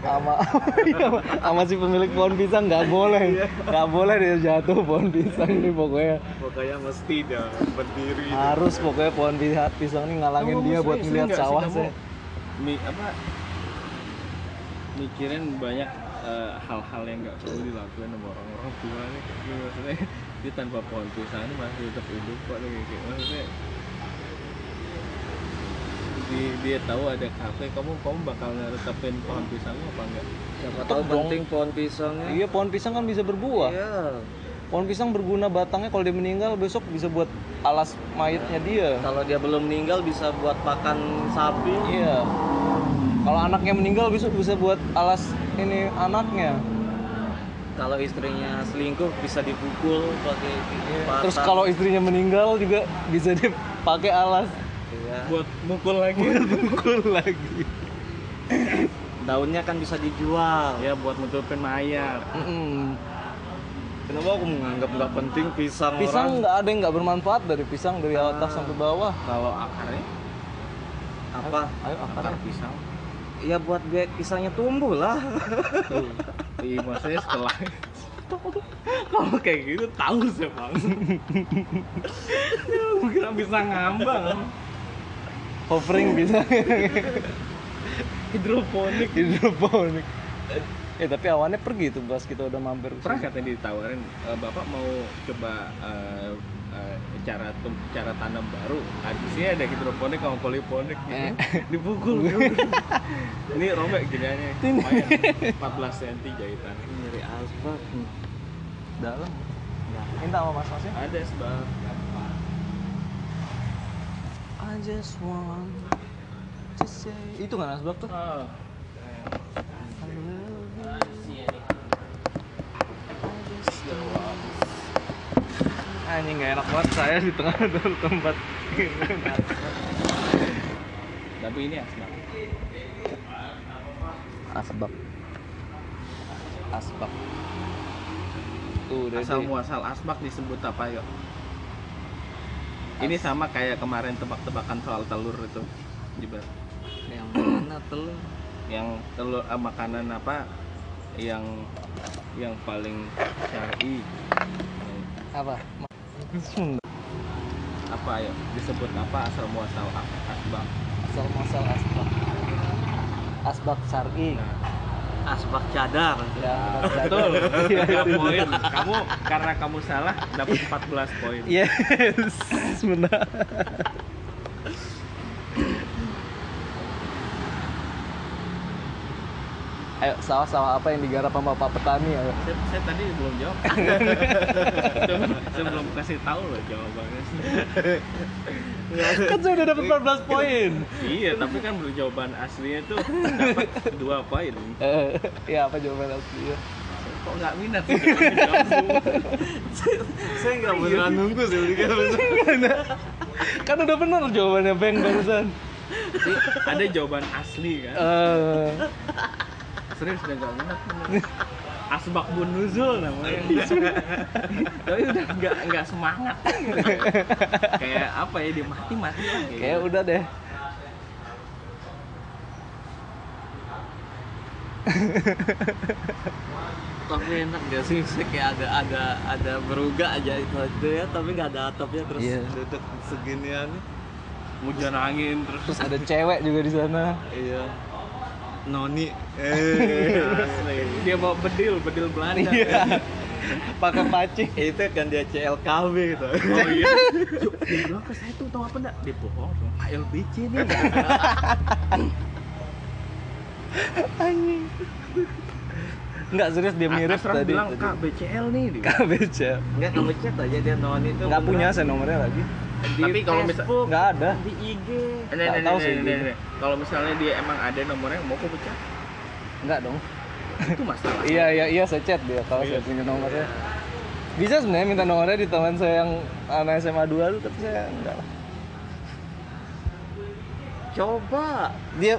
sama. Sama si pemilik pohon pisang nggak boleh. Nggak boleh dia jatuh pohon pisang ini pokoknya. Pokoknya mesti dia berdiri. Harus pokoknya pohon pisang, pisang ini ngalangin Kamu dia buat ngeliat sih sawah saya mi- apa? Mikirin banyak eh, hal-hal yang nggak perlu dilakukan sama orang-orang tua nih. Maksudnya dia tanpa pohon pisang ini masih tetap hidup kok nih maksudnya di, dia tahu ada kafe kamu kamu bakal ngetepin pohon pisang apa enggak? Siapa tahu penting pohon pisangnya. Iya pohon pisang kan bisa berbuah. Iya. Pohon pisang berguna batangnya kalau dia meninggal besok bisa buat alas mayatnya dia. Kalau dia belum meninggal bisa buat pakan sapi. Iya. Kalau anaknya meninggal besok bisa buat alas ini anaknya. Kalau istrinya selingkuh bisa dipukul pakai batang. terus kalau istrinya meninggal juga bisa dipakai alas Iya. buat mukul lagi. Pukul lagi. Daunnya kan bisa dijual. Ya buat nutupin mayat. Mm-mm. kenapa aku menganggap nggak penting pisang, pisang orang? nggak ada yang nggak bermanfaat dari pisang dari atas sampai bawah. Kalau akarnya? Apa? Ayo akar akar pisang. Ya buat biar pisangnya tumbuh lah. Iya maksudnya setelah kalau kayak gitu tahu sih bang. Ya, kira bisa ngambang hovering bisa. Hidroponik. Hidroponik. Eh tapi awannya pergi tuh pas kita udah mampir pernah katanya ditawarin "Eh, bapak mau coba eh, eh, cara cara tanam baru? Sini ada hidroponik sama poliponik gitu. Eh. dipukul. Ini robek gini aja lumayan. 14 cm jahitan. Nyari asbak. Dalam. Minta sama mas masnya ada sebab just want to say itu kan asbak tuh? Oh. I love you. I just want anjing nggak enak banget saya di tengah dulu tempat. Tapi ini asbak. Asbak. Asbak. Tuh asal muasal asbak disebut apa yuk ini sama kayak kemarin tebak-tebakan soal telur itu Jibar. yang mana telur? Yang telur eh, makanan apa? Yang yang paling syar'i. Apa? Apa ya? Disebut apa? Asal muasal as- asbak. Asal masal asbak. Asbak syari. Nah, asbak cadar. Ya betul. Tiga poin. Kamu karena kamu salah dapat 14 poin. Yes benar ayo sawah-sawah apa yang digarap sama Pak Petani ayo saya, saya tadi belum jawab. Saya, saya belum kasih tahu loh jawabannya. Kan saya udah dapat 14 poin. iya tapi kan jawaban aslinya tuh dapat dua poin. Eh ya apa jawaban aslinya? Kok nggak minat sih? Saya nggak beneran nunggu sih kan udah benar jawabannya Bang barusan. Ada jawaban asli kan? Eh serius udah nggak minat. Asbak bun nuzul namanya. Tapi udah nggak nggak semangat. Kayak apa ya dia mati mati lah kayak kayak udah deh. Tapi enak gak sih? Saya kayak ada ada ada beruga aja itu aja ya tapi nggak ada atapnya terus Iya. duduk seginian. Hujan angin terus terus ada cewek juga di sana. Iya noni. Eh dia bawa bedil bedil Belanda. Iya. Pakai pacing itu kan dia CLKB gitu. Oh iya. Yuk, dia bilang ke saya tuh tahu apa enggak? Dia bohong. ALBC nih anjing. Nggak serius dia mirip Asraf tadi. bilang tadi. kak BCL nih dia. KBC nggak kamu chat aja dia noni itu nggak punya saya nomornya lagi di Tapi kalau misal- Facebook, nggak ada. di IG Nggak tahu sih nih. Kalau misalnya dia emang ada nomornya mau aku pecah, nggak dong. Itu masalah. iya iya iya saya chat dia kalau Iya. saya punya nomornya. Bisa sebenarnya minta nomornya di teman saya yang anak SMA 2 tuh tapi saya enggak lah. Coba. Dia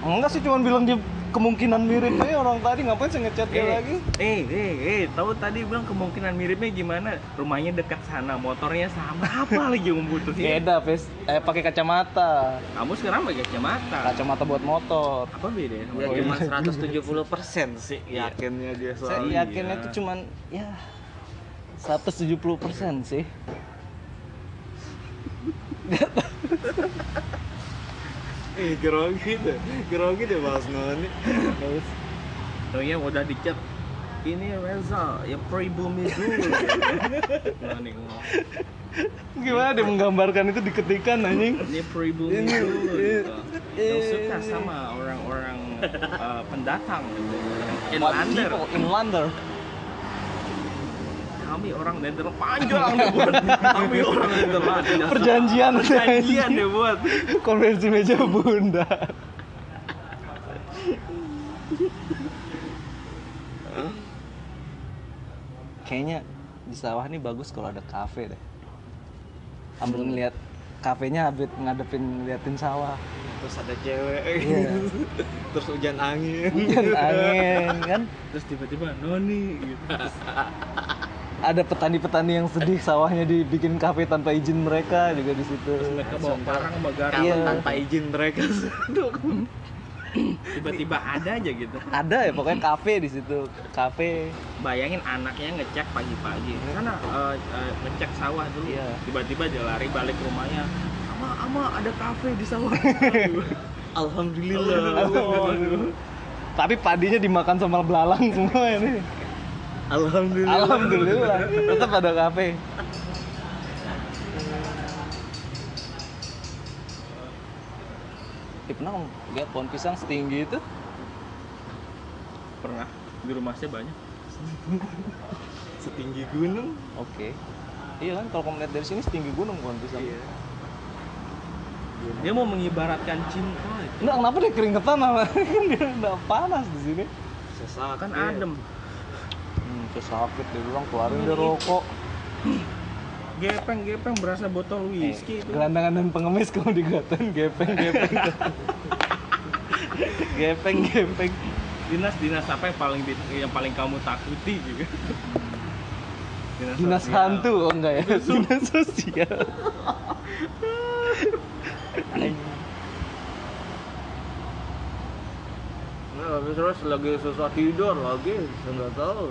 enggak sih cuma bilang dia kemungkinan miripnya orang tadi ngapain sih ngechat dia Eh, lagi? eh, eh, eh, tahu tadi bilang kemungkinan miripnya gimana? Rumahnya dekat sana, motornya sama, apa lagi yang butuhin? Beda, Fes. Eh pakai kacamata. Kamu sekarang pakai kacamata. Kacamata buat motor. Apa beda? Ya cuma 170% sih yakinnya dia Saya soal yakinnya iya. tuh cuman ya 170% sih. Grogi deh. Grogi deh bahas noni. Oh iya udah dicat. Ini Reza, ya pribumi dulu. Nih, ngomong. Gimana dia menggambarkan itu diketikan anjing? Ini pribumi dulu. Gitu. Yang suka sama orang-orang eh, pendatang gitu. Inlander. Inlander. Kami orang Netherlands panjang deh buat. Kami orang Netherlands. Perjanjian. Perjanjian deh buat. Konvensi meja bunda. Kayaknya di sawah nih bagus kalau ada kafe deh. Ambil ngeliat kafenya habis ngadepin ngeliatin sawah. Terus ada cewek. Iya. Terus hujan angin. Hujan angin kan. Terus tiba-tiba Noni gitu. Ada petani-petani yang sedih sawahnya dibikin kafe tanpa izin mereka juga di situ. Mereka bawa parang sama garam. Kalau Iya. tanpa izin mereka. Tiba-tiba ada aja gitu. Ada ya pokoknya kafe di situ. Kafe. Bayangin anaknya ngecek pagi-pagi. Sana eh, eh, ngecek sawah dulu. Iya. Tiba-tiba dia lari balik rumahnya. Ama, ama ada kafe di sawah. Alhamdulillah. Aduh. Tapi padinya dimakan sama belalang semua ini. Alhamdulillah. Alhamdulillah. Tetap ada kafe. Eh, pernah lihat pohon pisang setinggi itu? Pernah di rumah saya banyak. Setinggi gunung. Oke. Iya kan kalau kamu lihat dari sini setinggi gunung pohon pisang. Iya. Dia mau mengibaratkan cinta. Enggak, kenapa dia keringetan sama kan dia udah panas di sini. Sesak. Kan adem. Terus sakit dia bilang keluarin dia rokok. Gepeng-gepeng berasa botol Eh, whisky itu. gelandangan dan pengemis kamu digatain gepeng gepeng. gepeng gepeng. Dinas-dinas apa yang paling yang paling kamu takuti juga? Dinas sosial. hantu oh enggak ya? Dinas sosial. Nah, habis terus lagi susah tidur lagi, saya nggak tahu.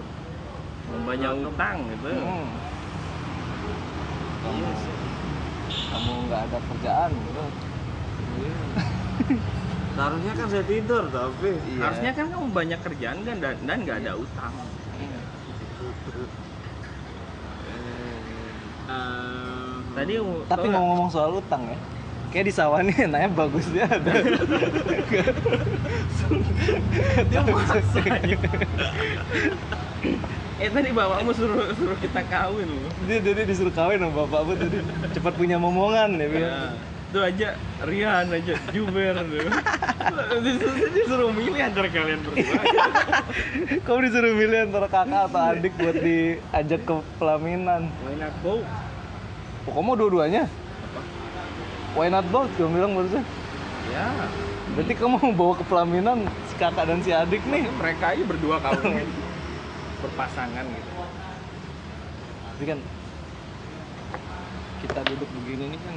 Banyak utang gitu. Hmm. Kamu, kamu nggak ada kerjaan gitu. Iya. Seharusnya kan saya tidur tapi Iya. Harusnya kan kamu banyak kerjaan kan dan dan nggak ada utang. Eh, Tadi Tapi ngomong-ngomong soal utang ya, kayak di sawah nih enaknya bagusnya ada. Dia eh tadi bapakmu suruh suruh kita kawin loh. dia, dia disuruh kawin sama bapakmu tadi cepat punya momongan. Ya, itu aja Rian aja Juber tuh. Disuruh, disuruh milih antara kalian berdua. Kamu disuruh milih antara kakak atau adik buat diajak ke pelaminan. Why not both? Oh, kamu dua-duanya? Why not both? Kamu bilang barusan. Ya, Berarti kamu mau bawa ke pelaminan si kakak dan si adik nih. mereka aja berdua kawin berpasangan gitu. Tapi kan kita duduk begini nih kan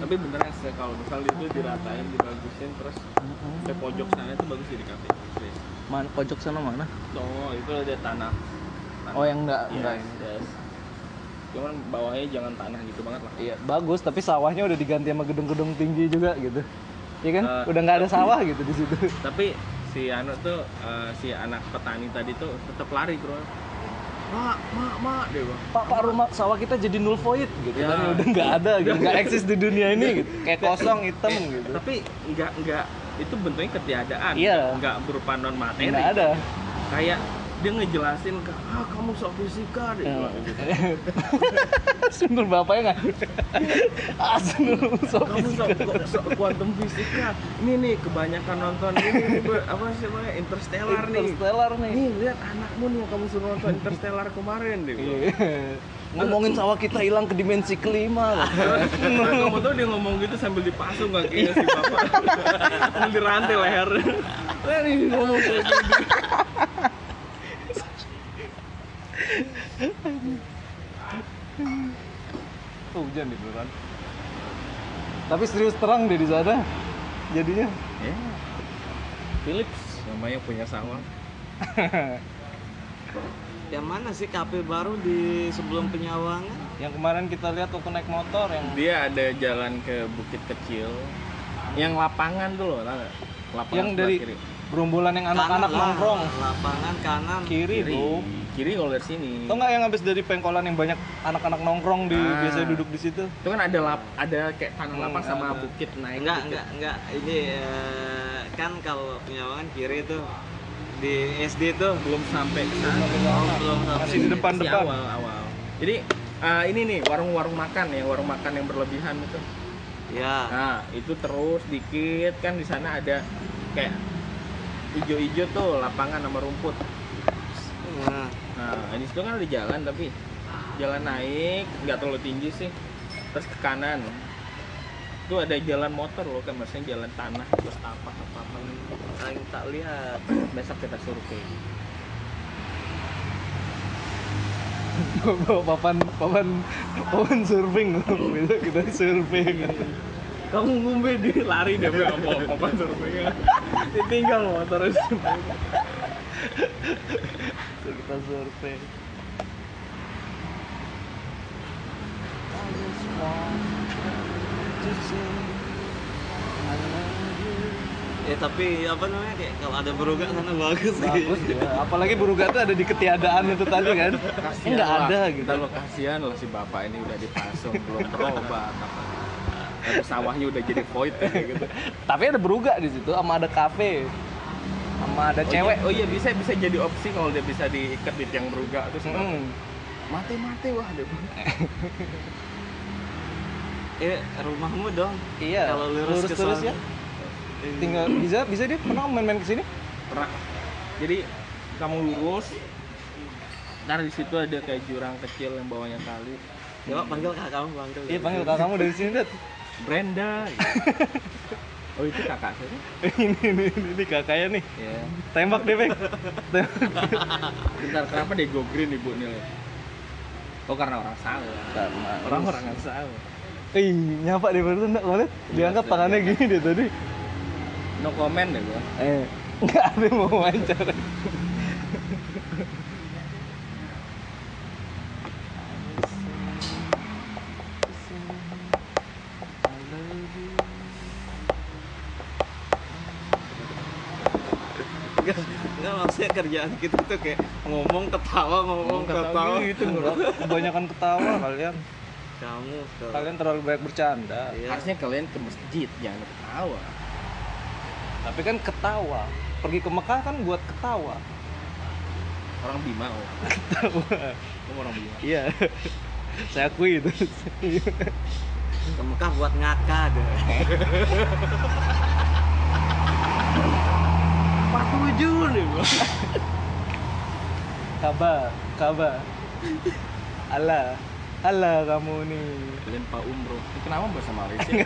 Tapi beneran sih kalau misal itu diratain, dibagusin terus sampai pojok sana itu bagus jadi kafe. Mana pojok sana mana? Oh, itu ada tanah. tanah. Oh yang enggak Yes, enggak ini. yes. Cuman bawahnya jangan tanah gitu banget lah. Iya bagus tapi sawahnya udah diganti sama gedung-gedung tinggi juga gitu. Iya kan? Eh, udah nggak ada sawah gitu di situ. Tapi si Anu tuh eh, si anak petani tadi tuh tetap lari, Bro. Mak, mak, mak deh, Bang. Pak, Pak rumah sawah kita jadi null void gitu Ya. kan udah nggak ada gitu, nggak eksis di dunia ini gitu. Kayak kosong hitam Eh, gitu. Tapi enggak enggak itu bentuknya ketiadaan. Iya. Enggak berupa non materi. Nggak ada. Kayak dia ngejelasin ke ah kamu sok fisika deh bilang gitu. Sunur bapaknya nggak? ah, sunur sok kamu sok, sok kuantum fisika ini nih kebanyakan nonton ini nih, apa sih namanya interstellar nih Interstellar nih. nih lihat anakmu nih yang kamu suruh nonton interstellar kemarin deh. Iya. Ngomongin sawah kita hilang ke dimensi kelima. Kamu tahu dia ngomong gitu sambil dipasung kakinya si bapak sambil dirantai leher Nah, nih ngomong kayak gitu Oh, hujan nih beneran. Tapi serius terang deh di sana. Jadinya. ya Philips namanya punya sawah Yang mana sih kafe baru di sebelum penyawangan? Yang kemarin kita lihat waktu naik motor yang dia ada jalan ke bukit kecil yang lapangan tuh loh lapangan yang dari kiri. Gerombolan yang anak-anak nongkrong Lapangan kanan. kiri, kiri bro. kiri kalau dari sini Tau nggak yang habis dari pengkolan yang banyak anak-anak nongkrong di Ah. biasanya duduk di situ? itu kan ada lap ada kayak tanah Hmm, lapang sama ada. bukit naik Enggak, bukit. enggak, enggak. Ini eh, kan kalau penyawangan kiri tuh di SD tuh belum sampai ke sana Oh, belum sampai. Masih di depan Masih depan. awal awal jadi eh, ini nih warung-warung makan ya warung makan yang berlebihan itu Ya. nah itu terus dikit kan di sana ada kayak ijo-ijo tuh lapangan sama rumput Nah, Nah, di situ kan ada jalan tapi jalan naik, nggak terlalu tinggi sih. Terus ke kanan. Itu ada jalan motor loh, kan maksudnya jalan tanah terus tapak apa apa. paling tak lihat. Besok kita survei. Bawa papan papan papan surfing besok kita survei Kamu ngumbe di lari deh, nggak mau apa survei. Ditinggal motor kita survei Ya tapi apa namanya kayak kalau ada beruga sana bagus sih. bagus ya apalagi buruga tuh ada di ketiadaan itu tadi kan Kasihan nggak lah. ada gitu lo kasihan loh si bapak ini udah dipasung belum berobat apa. Sawahnya udah jadi void kayak gitu. tapi ada beruga di situ sama ada kafe sama ada Oh cewek iya, oh iya bisa bisa jadi opsi kalau dia bisa diikat di tiang beruga terus Mm. mati mati wah dia Eh rumahmu dong. iya Kalau lurus, terus sana. ya tinggal bisa bisa dia pernah main-main ke sini pernah jadi kamu lurus ntar di situ ada kayak jurang kecil yang bawahnya kali Coba panggil kakak kamu panggil. iya panggil kakak kamu dari sini dat Brenda oh itu kakak saya. Ini, ini, ini, ini kakaknya nih. Ya tembak deh bang bentar kenapa dia go green ibu nih oh karena orang sawah Karena orang orang yang sawah Ih, nyapa deh baru enggak ngeliat diangkat Iya, tangannya gini deh tadi. No comment deh gua eh nggak ada mau wawancara kerjaan kita tuh kayak ngomong ketawa ngomong ketawa. gitu kebanyakan ketawa kalian. Kamu ke kalian terlalu banyak bercanda. Iya. harusnya kalian ke masjid jangan ketawa. Tapi kan ketawa. Pergi ke Mekah kan buat ketawa. Orang Bima oh. Ketawa. Kamu orang Bima. Iya. Saya akui itu. Ke Mekah buat ngakak tujuh nih gua kabar kabar. Allah Allah kamu nih kalian pak umroh kenapa bahasa Malaysia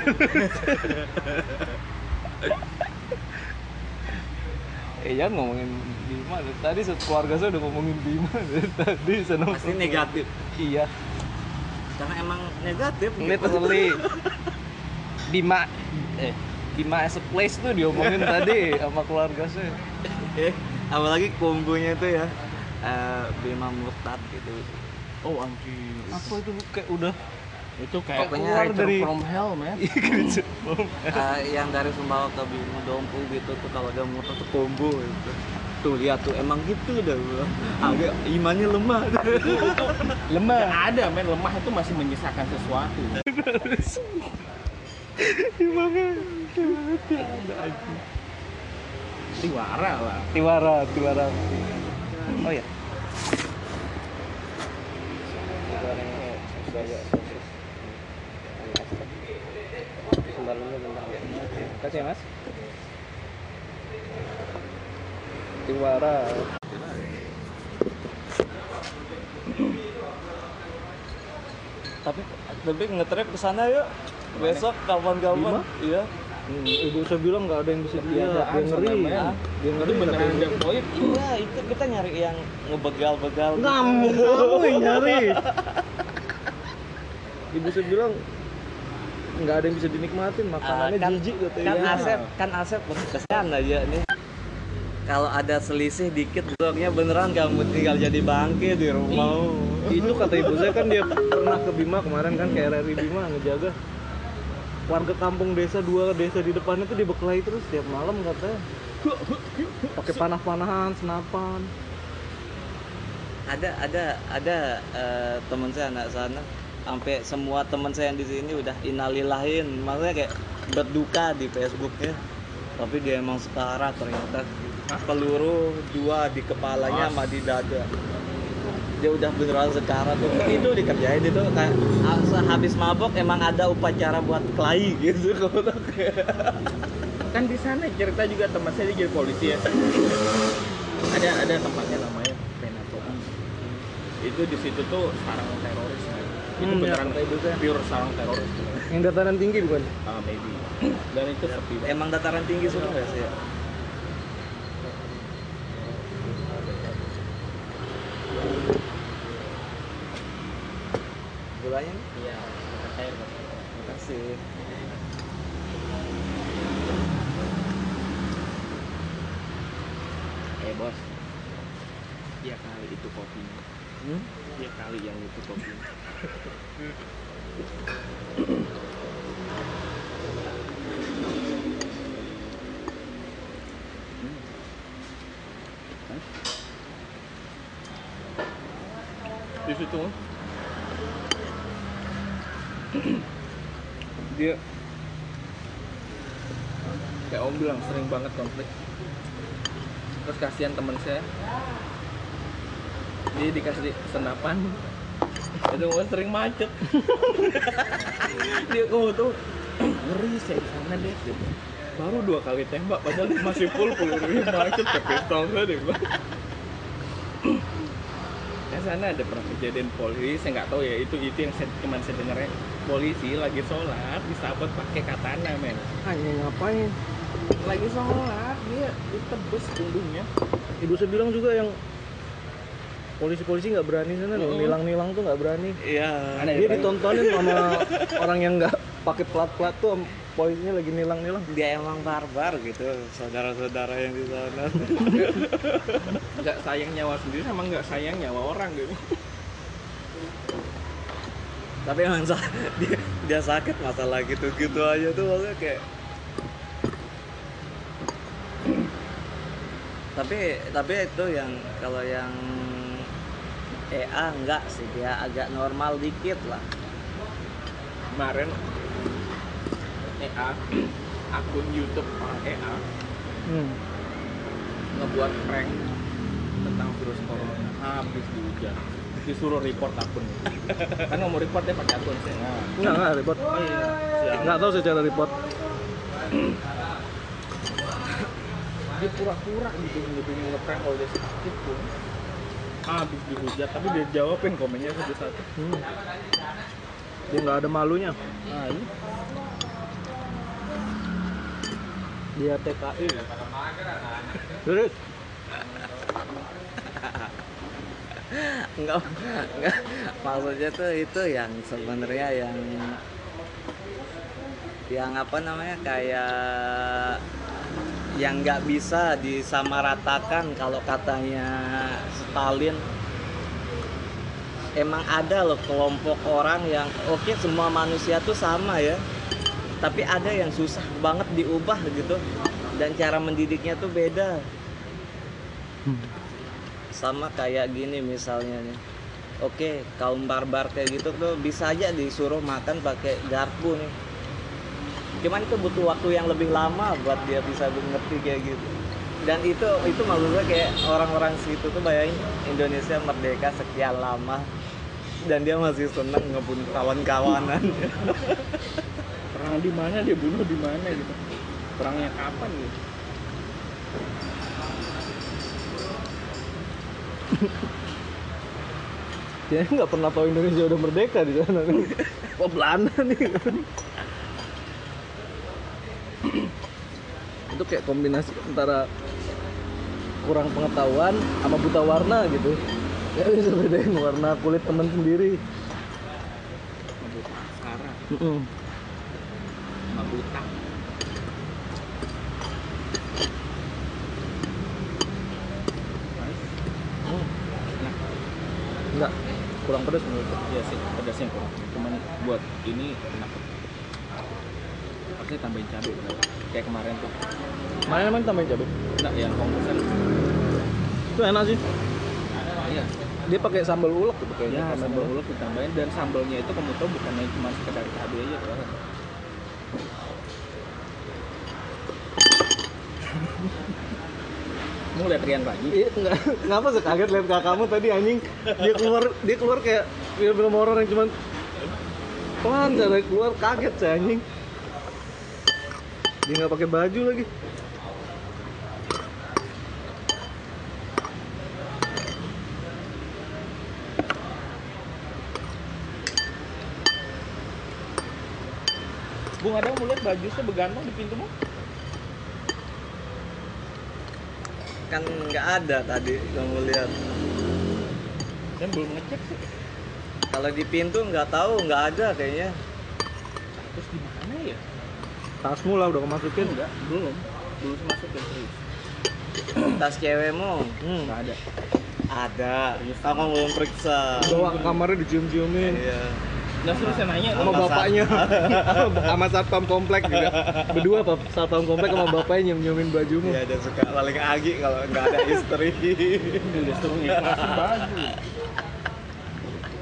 eh jangan ngomongin Bima. Tadi keluarga saya udah ngomongin Bima. Tadi seneng Pasti negatif. iya. Karena emang negatif. gitu. literally. Bima eh Bima as a place tuh diomongin tadi sama keluarga saya apalagi kombonya tuh ya. eh, Bima murtad gitu. oh anjir apa itu? Kayak udah itu kayak Pokoknya keluar dari- from hell man. Eh, yang dari Sumbawa ke Bima Dompu gitu tuh kalau dia murtad tuh combo gitu. Tuh lihat tuh emang gitu dah gua. Agak imannya lemah. lemah. Nggak ada men. Lemah itu masih menyisakan sesuatu. Bimanya tiada aja tiwara lah Tiwara Tiwara. Oh ya bentar ya kasih ya mas. Tiwara. Tapi tapi ngetrip ke sana yuk. Besok kapan-kapan. Iya Hmm, ibu saya bilang nggak ada yang bisa dia, Kebiasaan dia ngeri, sama men. dia ngeri Itu beneran ada poin. iya itu kita nyari yang ngebegal-begal gitu. Kamu, kamu yang nyari. Ibu saya bilang nggak ada yang bisa dinikmatin, makanannya Ah, kan- jijik katanya. kan Iya. Asep kan Asep kesan aja nih kalau ada selisih dikit besoknya beneran kamu tinggal jadi bangke di rumah itu kata ibu saya kan dia pernah ke Bima kemarin kan ke RRI Bima ngejaga warga kampung desa dua desa di depan itu dibekali terus tiap malam katanya. Pakai panah-panahan senapan. Ada ada ada eh, teman saya anak sana. Sampai semua teman saya yang di sini udah inalilahin. Maksudnya kayak berduka di Facebooknya. Tapi dia emang setara ternyata. Peluru dua di kepalanya sama di dada dia udah beneran sekarang tuh itu dikerjain itu kayak ah, habis mabok emang ada upacara buat kelahi gitu kan di sana cerita juga teman saya jadi polisi ya ada ada tempatnya namanya Penato itu di situ tuh sarang teroris men. itu Hmm, ya, beneran ibu saya. pure sarang teroris yang dataran tinggi bukan ah maybe dan itu sepi banget. emang dataran tinggi sudah nggak sih ya? Gulanya nih? iya banget. Makasih. eh bos iya kali itu kopinya Hmm? iya kali yang itu kopinya di situ dia kayak om bilang sering banget konflik. Terus kasihan teman saya. Dia dikasih senapan. Itu gua sering macet. Dia kamu tuh ngeri saya di sana deh. Baru dua kali tembak padahal masih full pelurunya macet ke pistol saya deh gua Di sana ada pernah kejadian polisi saya nggak tahu ya itu itu yang saya, cuman saya dengarnya polisi lagi sholat disabot pakai katana men. Hanya ngapain lagi sholat dia ditebus punggungnya ibu saya bilang juga yang polisi-polisi nggak berani sana loh Mm. nilang-nilang tuh nggak berani Iya. Ada dia ditontonin sama orang yang nggak pakai plat-plat tuh polisinya lagi nilang-nilang Dia emang barbar gitu, saudara-saudara yang di sana. nggak sayang nyawa sendiri sama nggak sayang nyawa orang gitu Tapi emang dia, dia sakit masalah gitu-gitu aja tuh maksudnya kayak tapi tapi itu yang kalau yang EA enggak sih dia agak normal dikit lah. Kemarin EA akun YouTube orang EA hmm. ngebuat prank tentang virus corona. Habis dihujat disuruh report akun. Kan nggak mau report dia pakai akun saya nah, nggak nggak report. Oh iya siap. nggak tahu secara report dia pura-pura gitu gitu ngeprank kalau dia sakit pun. Habis dihujat tapi dia jawabin komennya satu-satu hmm. dia nggak ada malunya. Nah ini dia TKI terus? Enggak enggak. Maksudnya tuh itu yang sebenarnya yang yang apa namanya kayak yang nggak bisa disamaratakan kalau katanya Stalin. Emang ada loh kelompok orang yang oke semua manusia tuh sama ya tapi ada yang susah banget diubah gitu dan cara mendidiknya tuh beda. Sama kayak gini misalnya nih. Oke kaum barbar kayak gitu tuh bisa aja disuruh makan pakai garpu nih cuman itu butuh waktu yang lebih lama buat dia bisa ngerti kayak gitu. Dan itu itu maksud gue kayak orang-orang situ tuh bayangin Indonesia merdeka sekian lama dan dia masih seneng ngebunuh kawan-kawanan. Perang di mana dia? Bunuh di mana gitu? Perangnya kapan gitu? Dia nggak pernah tahu Indonesia udah merdeka di sana. Oh Belanda nih. Itu kayak kombinasi antara kurang pengetahuan sama buta warna gitu. Ya bisa bedain warna kulit teman sendiri. Sekarang Enggak, kurang pedas menurut Iya sih, pedasnya kurang. Cuman buat ini enak. Harusnya tambahin cabai. Kayak kemarin tuh. Mana emang tambahin cabai? Enggak, yang komposan. Itu enak sih. Iya. Dia pakai sambal ulek gitu kayaknya. Ya, Sambal ulek. ditambahin dan sambalnya itu kamu tahu bukan yang cuma sekedar cabai aja tuh. Mau lihat Rian pagi? Iya, enggak. Kenapa sih kaget lihat kakakmu tadi anjing? Dia keluar, dia keluar kayak film-film horor yang cuman pelan cara keluar kaget saya anjing. Dia nggak pakai baju lagi. Bung ada mau lihat baju saya begantung di pintumu? kan nggak ada tadi kamu lihat Saya belum ngecek sih. kalau di pintu nggak tahu nggak ada kayaknya Terus di mana ya? Tasmu lah udah kemasukin. Enggak, belum. Belum masuk ke serius. tas cewekmu Hmm. Enggak ada. ada aku belum periksa Bawa ke kamarnya dicium-ciumin. iya Nggak suruh saya nanya. Sama bapaknya, sama satpam komplek juga. Berdua satpam komplek sama bapaknya nyium-nyiumin bajumu. iya ada suka paling agi kalau nggak ada istri Udah suruh ngiklasin baju.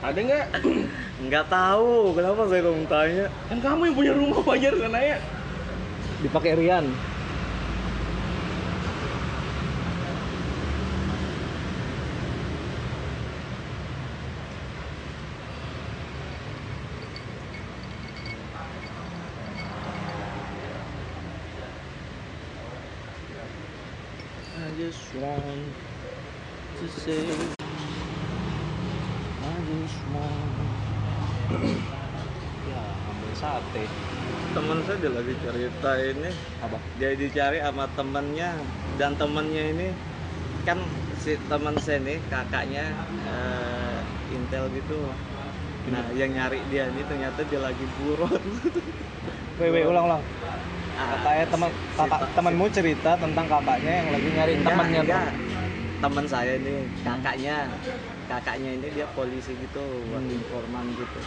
Ada nggak? nggak tahu kenapa saya kamu tanya Kan kamu yang punya rumah wajar kan nanya. Dipakai Rian. I just want to say I just want Ya, ambil sate. Dia lagi cerita ini. Apa? dia dicari sama temennya dan temennya ini kan si teman saya nih kakaknya eh, intel gitu. Nah yang nyari dia ini ternyata dia lagi buron. Wewe ulang-ulang. Ah, Katanya teman kakak si- temanmu cerita tentang kakaknya yang lagi nyari Enggak, temannya teman saya nih kakaknya. Kakaknya ini dia polisi gitu buat Hmm. informan gitu.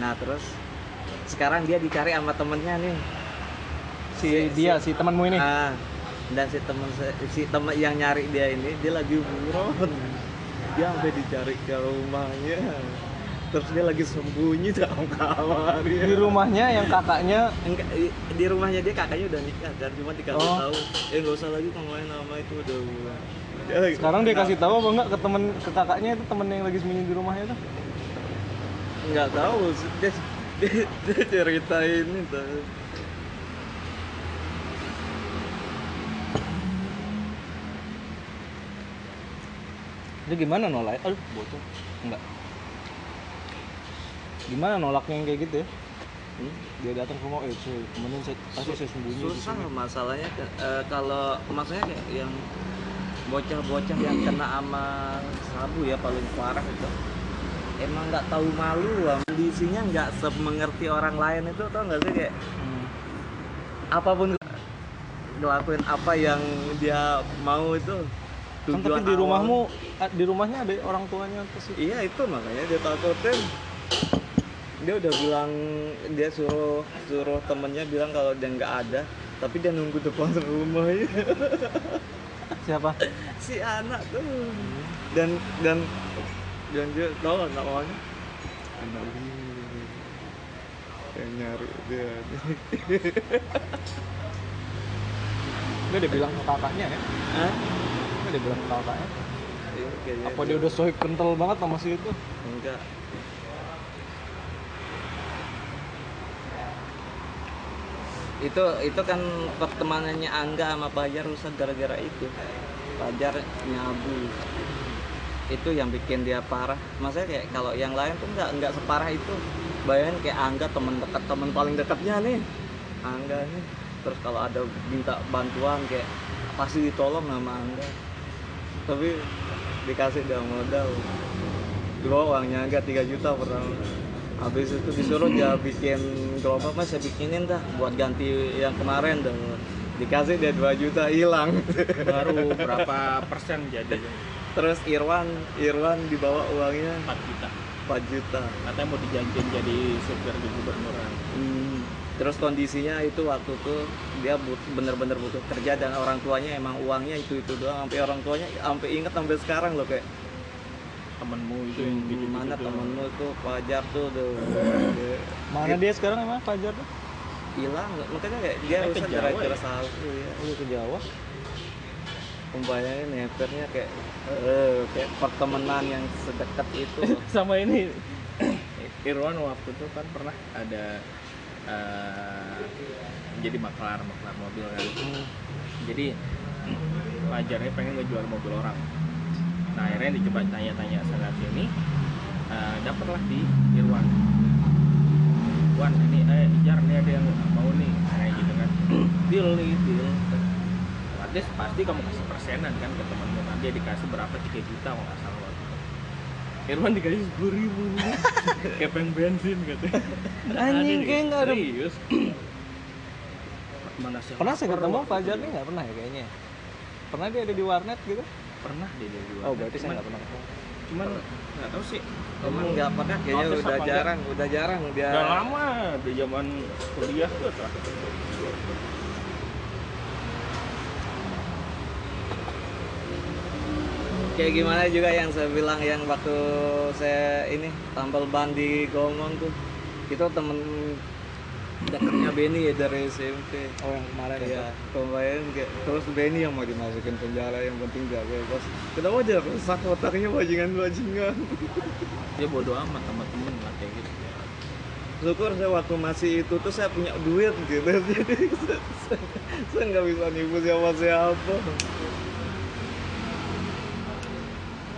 Nah terus sekarang dia dicari sama temennya nih. Si Si- dia, si- si temanmu ini. ah dan si teman si teman yang nyari dia ini dia lagi buron dia sampai dicari ke rumahnya. Terus dia lagi sembunyi dalam kamar. Di ya. rumahnya yang kakaknya? Enggak, di- di rumahnya dia kakaknya udah nikah kan cuma dikasih Oh. tahu. Eh nggak usah lagi ngomongin nama itu udah dia lagi- sekarang dia kasih tahu apa enggak ke temen ke kakaknya itu temen yang lagi sembunyi di rumahnya tuh nggak tahu dia, dia, dia ceritain itu Dia gimana nolak? Aduh, bocor. Enggak. Gimana nolaknya yang kayak gitu ya? Hmm? Dia datang ke rumah, eh, temenin saya, pasti saya sembunyi susah masalahnya eh, kalau maksudnya kayak yang bocah-bocah yang kena sama sabu ya paling parah itu emang nggak tahu malu lah kondisinya nggak semengerti orang lain itu tau nggak sih kayak Hmm. apa pun ngelakuin apa yang dia mau itu Kan tapi di awal. rumahmu, ah, di rumahnya ada orang tuanya ke situ. iya itu makanya dia takutin dia udah bilang dia suruh suruh temennya bilang kalau dia nggak ada tapi dia nunggu depan rumahnya Siapa? si anak tuh dan dan dan dia tahu nggak namanya anak ini yang nyari dia Dia udah bilang ke kakaknya ya. Hah? Dia udah bilang ke kakaknya. Iya, kayaknya Apa dia udah sohib kental banget sama si itu? enggak itu itu kan pertemanannya Angga sama Fajar rusak gara-gara itu Fajar nyabu itu yang bikin dia parah. Maksudnya kayak kalau yang lain tuh nggak nggak separah itu. Bayangin kayak Angga temen dekat temen paling dekatnya nih. Angga nih. Terus kalau ada minta bantuan kayak pasti ditolong sama Angga. Tapi dikasih dia modal. Dua uangnya Angga 3 juta pertama habis itu disuruh dia bikin gerobak mas saya bikinin dah buat ganti yang kemarin dah. Dikasih dia 2 juta hilang. Baru berapa persen jadi terus Irwan Irwan dibawa uangnya 4 juta. 4 juta. Katanya mau dijanjiin jadi supir di gubernuran. Hmm, terus kondisinya itu waktu itu dia but- bener-bener butuh kerja dan orang tuanya emang uangnya itu itu doang. Sampai orang tuanya sampai inget sampai sekarang loh kayak temenmu itu yang gitu "Hmm, mana temenmu tuh Fajar tuh tuh. Mana dia sekarang emang Fajar tuh? hilang. Makanya kayak dia Jawa gara-gara ya? salju ya Udah ke Jawa. pembayarnya nepernya kayak eh kayak pertemanan yang sedekat itu. Sama ini. Irwan waktu itu kan pernah ada eh, jadi maklar maklar mobil kan. Jadi Fajarnya pengen ngejual mobil orang. Nah akhirnya dicoba tanya-tanya sana sini eh, dapatlah di Irwan. Wan ini eh Jar ini ada yang mau nih. Kayak gitu kan. Deal nih deal Artis pasti kamu kasih persenan kan ke temanmu kan dia dikasih berapa? 3 juta kalau nggak salah. Waktu itu. Irwan dikasih sepuluh ribu. Kayak pengen bensin katanya Anjing, kayak nggak ada- serius? Mana sih? Pernah saya ketemu Fajar nih? Nggak pernah ya kayaknya. Pernah dia ada di warnet gitu? pernah dia di luar Oh berarti saya cuman, nggak pernah. Cuman nggak tahu sih. Emang nggak pernah kayaknya udah jarang udah jarang dia. Udah lama di zaman kuliah tuh tuh. Kayak gimana juga yang saya bilang yang waktu saya ini tampil ban di Gomong tuh. Itu temen dekatnya Benny ya dari SMP Oh yang kemarin ya. ya pemain kayak terus Benny yang mau dimasukin penjara yang penting dia bebas kenapa dia rusak otaknya bajingan bajingan? Dia bodoh amat sama temen lah kayak gitu. Syukur saya waktu masih itu tuh saya punya duit gitu. Jadi saya- saya nggak bisa nipu siapa siapa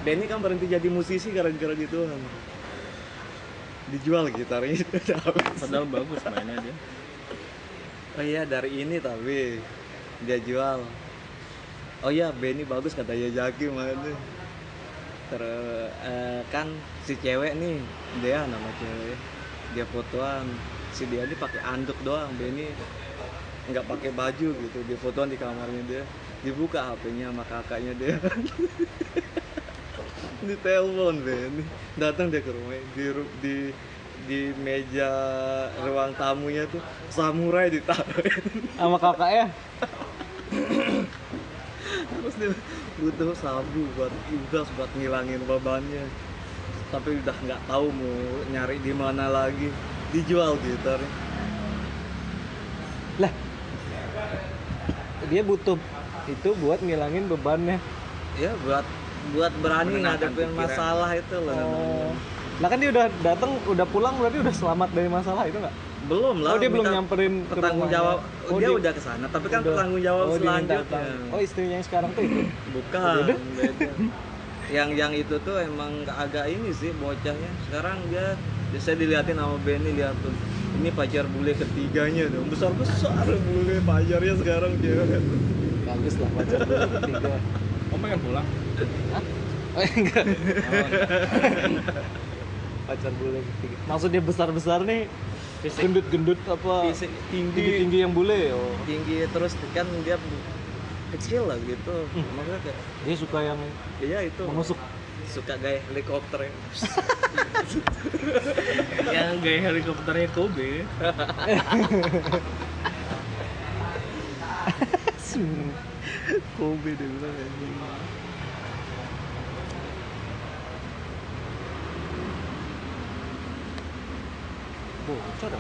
Benny kan berhenti jadi musisi gara-gara gitu kan dijual gitarnya. Udah habis. padahal bagus mainnya dia. Oh iya dari ini tapi dia jual. Oh iya Benny bagus kata Yajaki mainnya ter eh, kan si cewek nih dia nama cewek. Dia fotoan. Si dia ini pakai anduk doang Benny nggak pakai baju gitu. Dia fotoan di kamarnya dia. Dibuka HP-nya sama kakaknya dia di telepon Benny datang dia ke rumah di di di meja ruang tamunya tuh samurai ditaruhin Sama kakaknya. terus dia butuh sabu buat udas buat ngilangin bebannya tapi udah nggak tahu mau nyari di mana lagi dijual gitarnya Lah. Dia butuh itu buat ngilangin bebannya. ya buat buat berani ngadepin masalah itu loh Oh. Lah kan dia udah datang, udah pulang berarti udah selamat dari masalah itu nggak? belum lah Oh dia belum nyamperin pertanggung rumahnya. jawab Oh, dia, udah ke sana tapi kan udah- pertanggung jawab oh, selanjutnya Oh istrinya yang sekarang tuh itu. bukan Beda? beda. yang yang itu tuh emang agak ini sih bocahnya sekarang dia dia- saya diliatin sama Benny lihat tuh ini pacar bule ketiganya dong besar besar bule pacarnya sekarang dia Bagus lah pacar dulu ketiga. Kamu pengen pulang Oh enggak. oh, Pacar bule ketiga. Maksudnya besar-besar nih gendut-gendut apa? Fisik tinggi. Tinggi-tinggi yang bule. Oh. tinggi terus kan dia kecil lah gitu maksudnya kayak Dia suka yang iya itu menusuk. suka gaya helikopter ya. yang gaya helikopternya Kobe Không biết được là gì Bộ cho được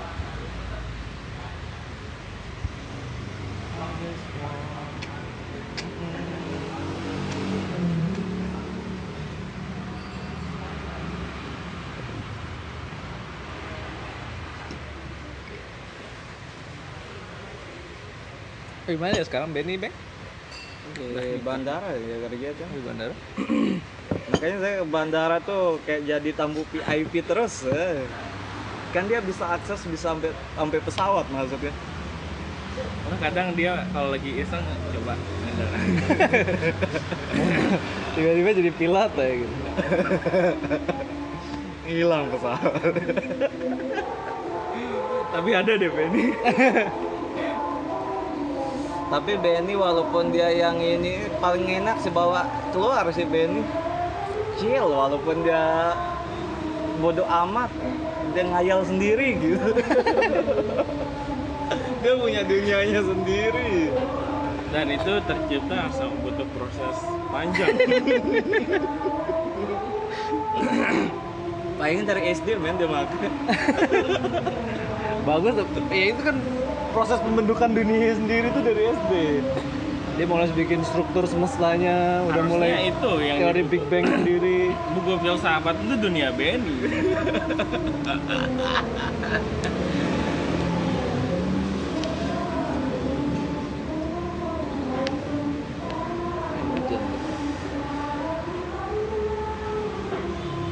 Gimana ya sekarang Benny Bang? Di bandara ya kerja tuh. Di bandara. Makanya saya ke bandara tuh kayak jadi tamu VIP terus eh. kan dia bisa akses bisa sampai sampai pesawat maksudnya. Karena kadang dia kalau lagi iseng coba bandara. Tiba-tiba jadi pilot ya gitu. Hilang pesawat. Tapi ada deh Benny tapi Benny walaupun dia yang ini paling enak sih bawa keluar sih Benny. Chill walaupun dia bodoh amat dia ngayal sendiri gitu. Dia punya dunianya sendiri. Dan itu tercipta asal butuh proses panjang. Paling dari SD men dia makan. Bagus ya itu kan proses pembentukan dunia sendiri itu dari SD dia mulai bikin struktur semestanya udah Harusnya mulai itu yang teori Big Bang sendiri. Buku filsafat itu dunia Benny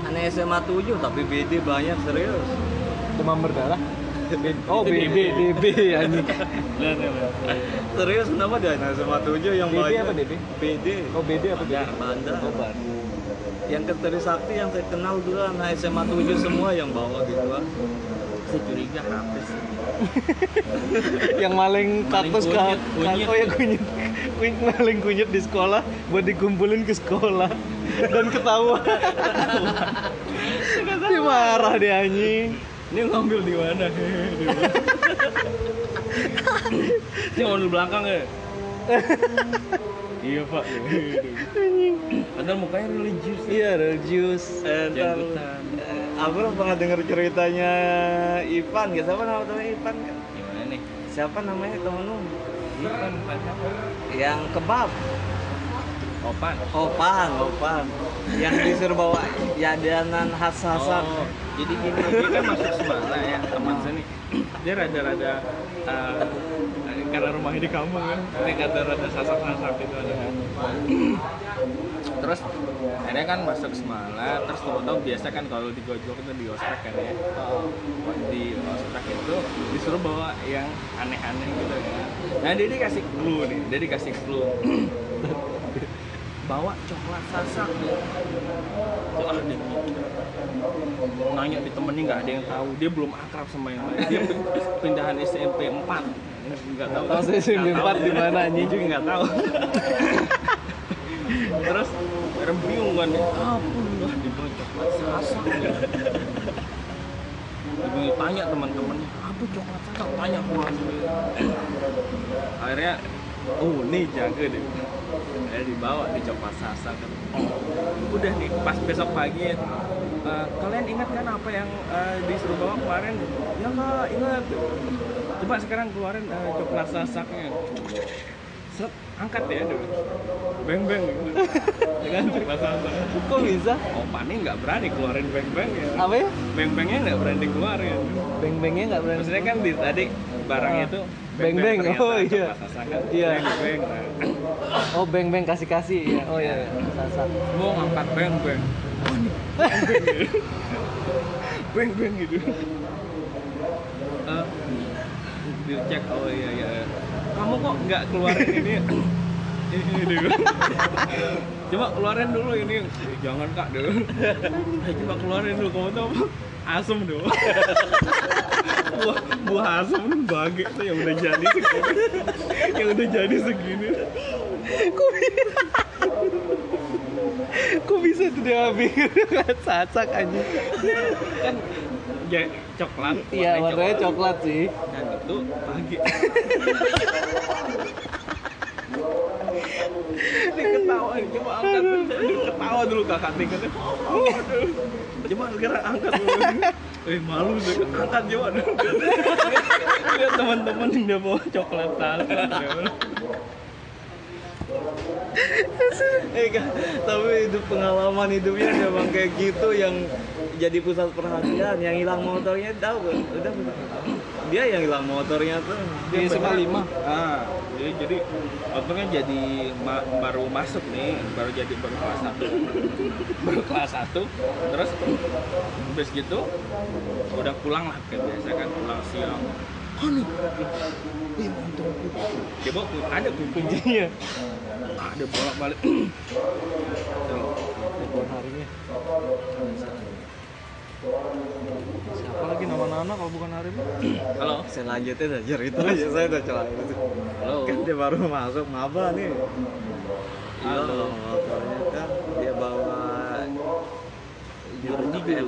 aneh SMA 7 tapi BD banyak serius. Demam berdarah oh BD DB anjing. Ya, serius kenapa dia anak SMA 7 yang banyak? apa DB? BD oh BD apa BD Bandar. oh Bandar. yang ke Trisakti yang saya kenal dulu anak SMA 7 semua yang bawa gitu kan saya curiga habis. Yang maling Maling kaktus kunyit, ka- kunyit. oh ya kunyit. Kunyit maling kunyit di sekolah buat dikumpulin ke sekolah. Dan ketahuan. Dia marah dia anjing ini ngambil di mana? Ini mau di belakang ya? Iya pak. Padahal mukanya religius ya. iya religius. Jangkutan. aku pernah dengar ceritanya Ivan. Ya siapa nama temannya Ivan kan gimana nih? Siapa namanya temen lu? Ipan siapa? Yang kebab Opan Opan Opan yang disuruh bawa yadanan khas khasan Oh, jadi gini, dia kan masuk Semana ya, teman saya nih. Dia rada-rada eh, karena rumahnya di kampung kan, dia rada-rada sasak-sasak gitu ada kan. Terus akhirnya kan masuk Semala, terus tahu-tahu biasa kan kalau di Gojok itu di ospek kan ya. Di ospek itu disuruh bawa yang aneh-aneh gitu ya. Nah dia dikasih clue nih, dia dikasih clue. Bawa coklat sasak. Tuh, ah, dia. Mikir. nanya di temennya nggak ada yang tahu. Dia belum akrab sama yang lain. Dia pindahan SMP 4 nggak tahu. Tahu SMP Nggak tahu. 4 di mana, anjing? Juga nggak tahu. Terus bingung kan ampun lah dibawa coklat sasak bingung tanya teman-temannya apa coklat sasak? Tanya pulang akhirnya oh nih jaga deh akhirnya dibawa di coklat sasak kan. Udah nih pas besok pagi eh, kalian ingat kan apa yang eh, disuruh bawa kemarin? Ya kak ingat. Coba sekarang keluarin eh, coklat sasaknya set angkat ya dulu beng beng. Gitu dengan sasak kok bisa? Oh pani nggak berani keluarin beng beng ya. Apa ya? Beng bengnya nggak berani keluarin. Beng bengnya nggak berani maksudnya kan di tadi barangnya itu Beng-beng, ternyata oh iya. Iya. beng beng nah. oh beng beng kasih kasih ya oh iya sasak mau ngangkat beng beng oh nih beng beng gitu. Eh, dicek oh iya iya kamu kok nggak keluarin ini? Coba keluarin dulu ini. "Eh, jangan kak dulu. Eh, coba keluarin dulu. Kamu apa? Asem dulu. Buah buah asem bage tuh. Yang udah jadi segini. Yang udah jadi segini. Kok bisa tuh dia pikir sasak anjing kan ya coklat iya warnanya coklat. sih. Dan itu pagi coba angkat. Ketawa dulu kakak tingkatnya coba sekarang angkat dulu eh malu sih angkat coba lihat teman-teman yang dia bawa coklat salsa Eh, tapi itu pengalaman hidupnya memang kayak gitu yang jadi pusat perhatian yang hilang motornya tahu udah dia yang hilang motornya tuh. Di SMA 5 ah. Jadi jadi untungnya jadi ma- baru masuk nih baru jadi baru kelas satu. Baru kelas satu terus habis gitu udah pulang lah kayak biasa kan pulang siang kan ih motorku coba ku- ada ku- kuncinya ada bolak balik telepon harinya. Siapa lagi nama Nana kalau bukan Harim halo. Saya lanjutin aja itu aja. Saya udah celah itu. Halo. Kan dia baru masuk. Maba nih. Halo. Halo. motornya kan dia bawa Jurni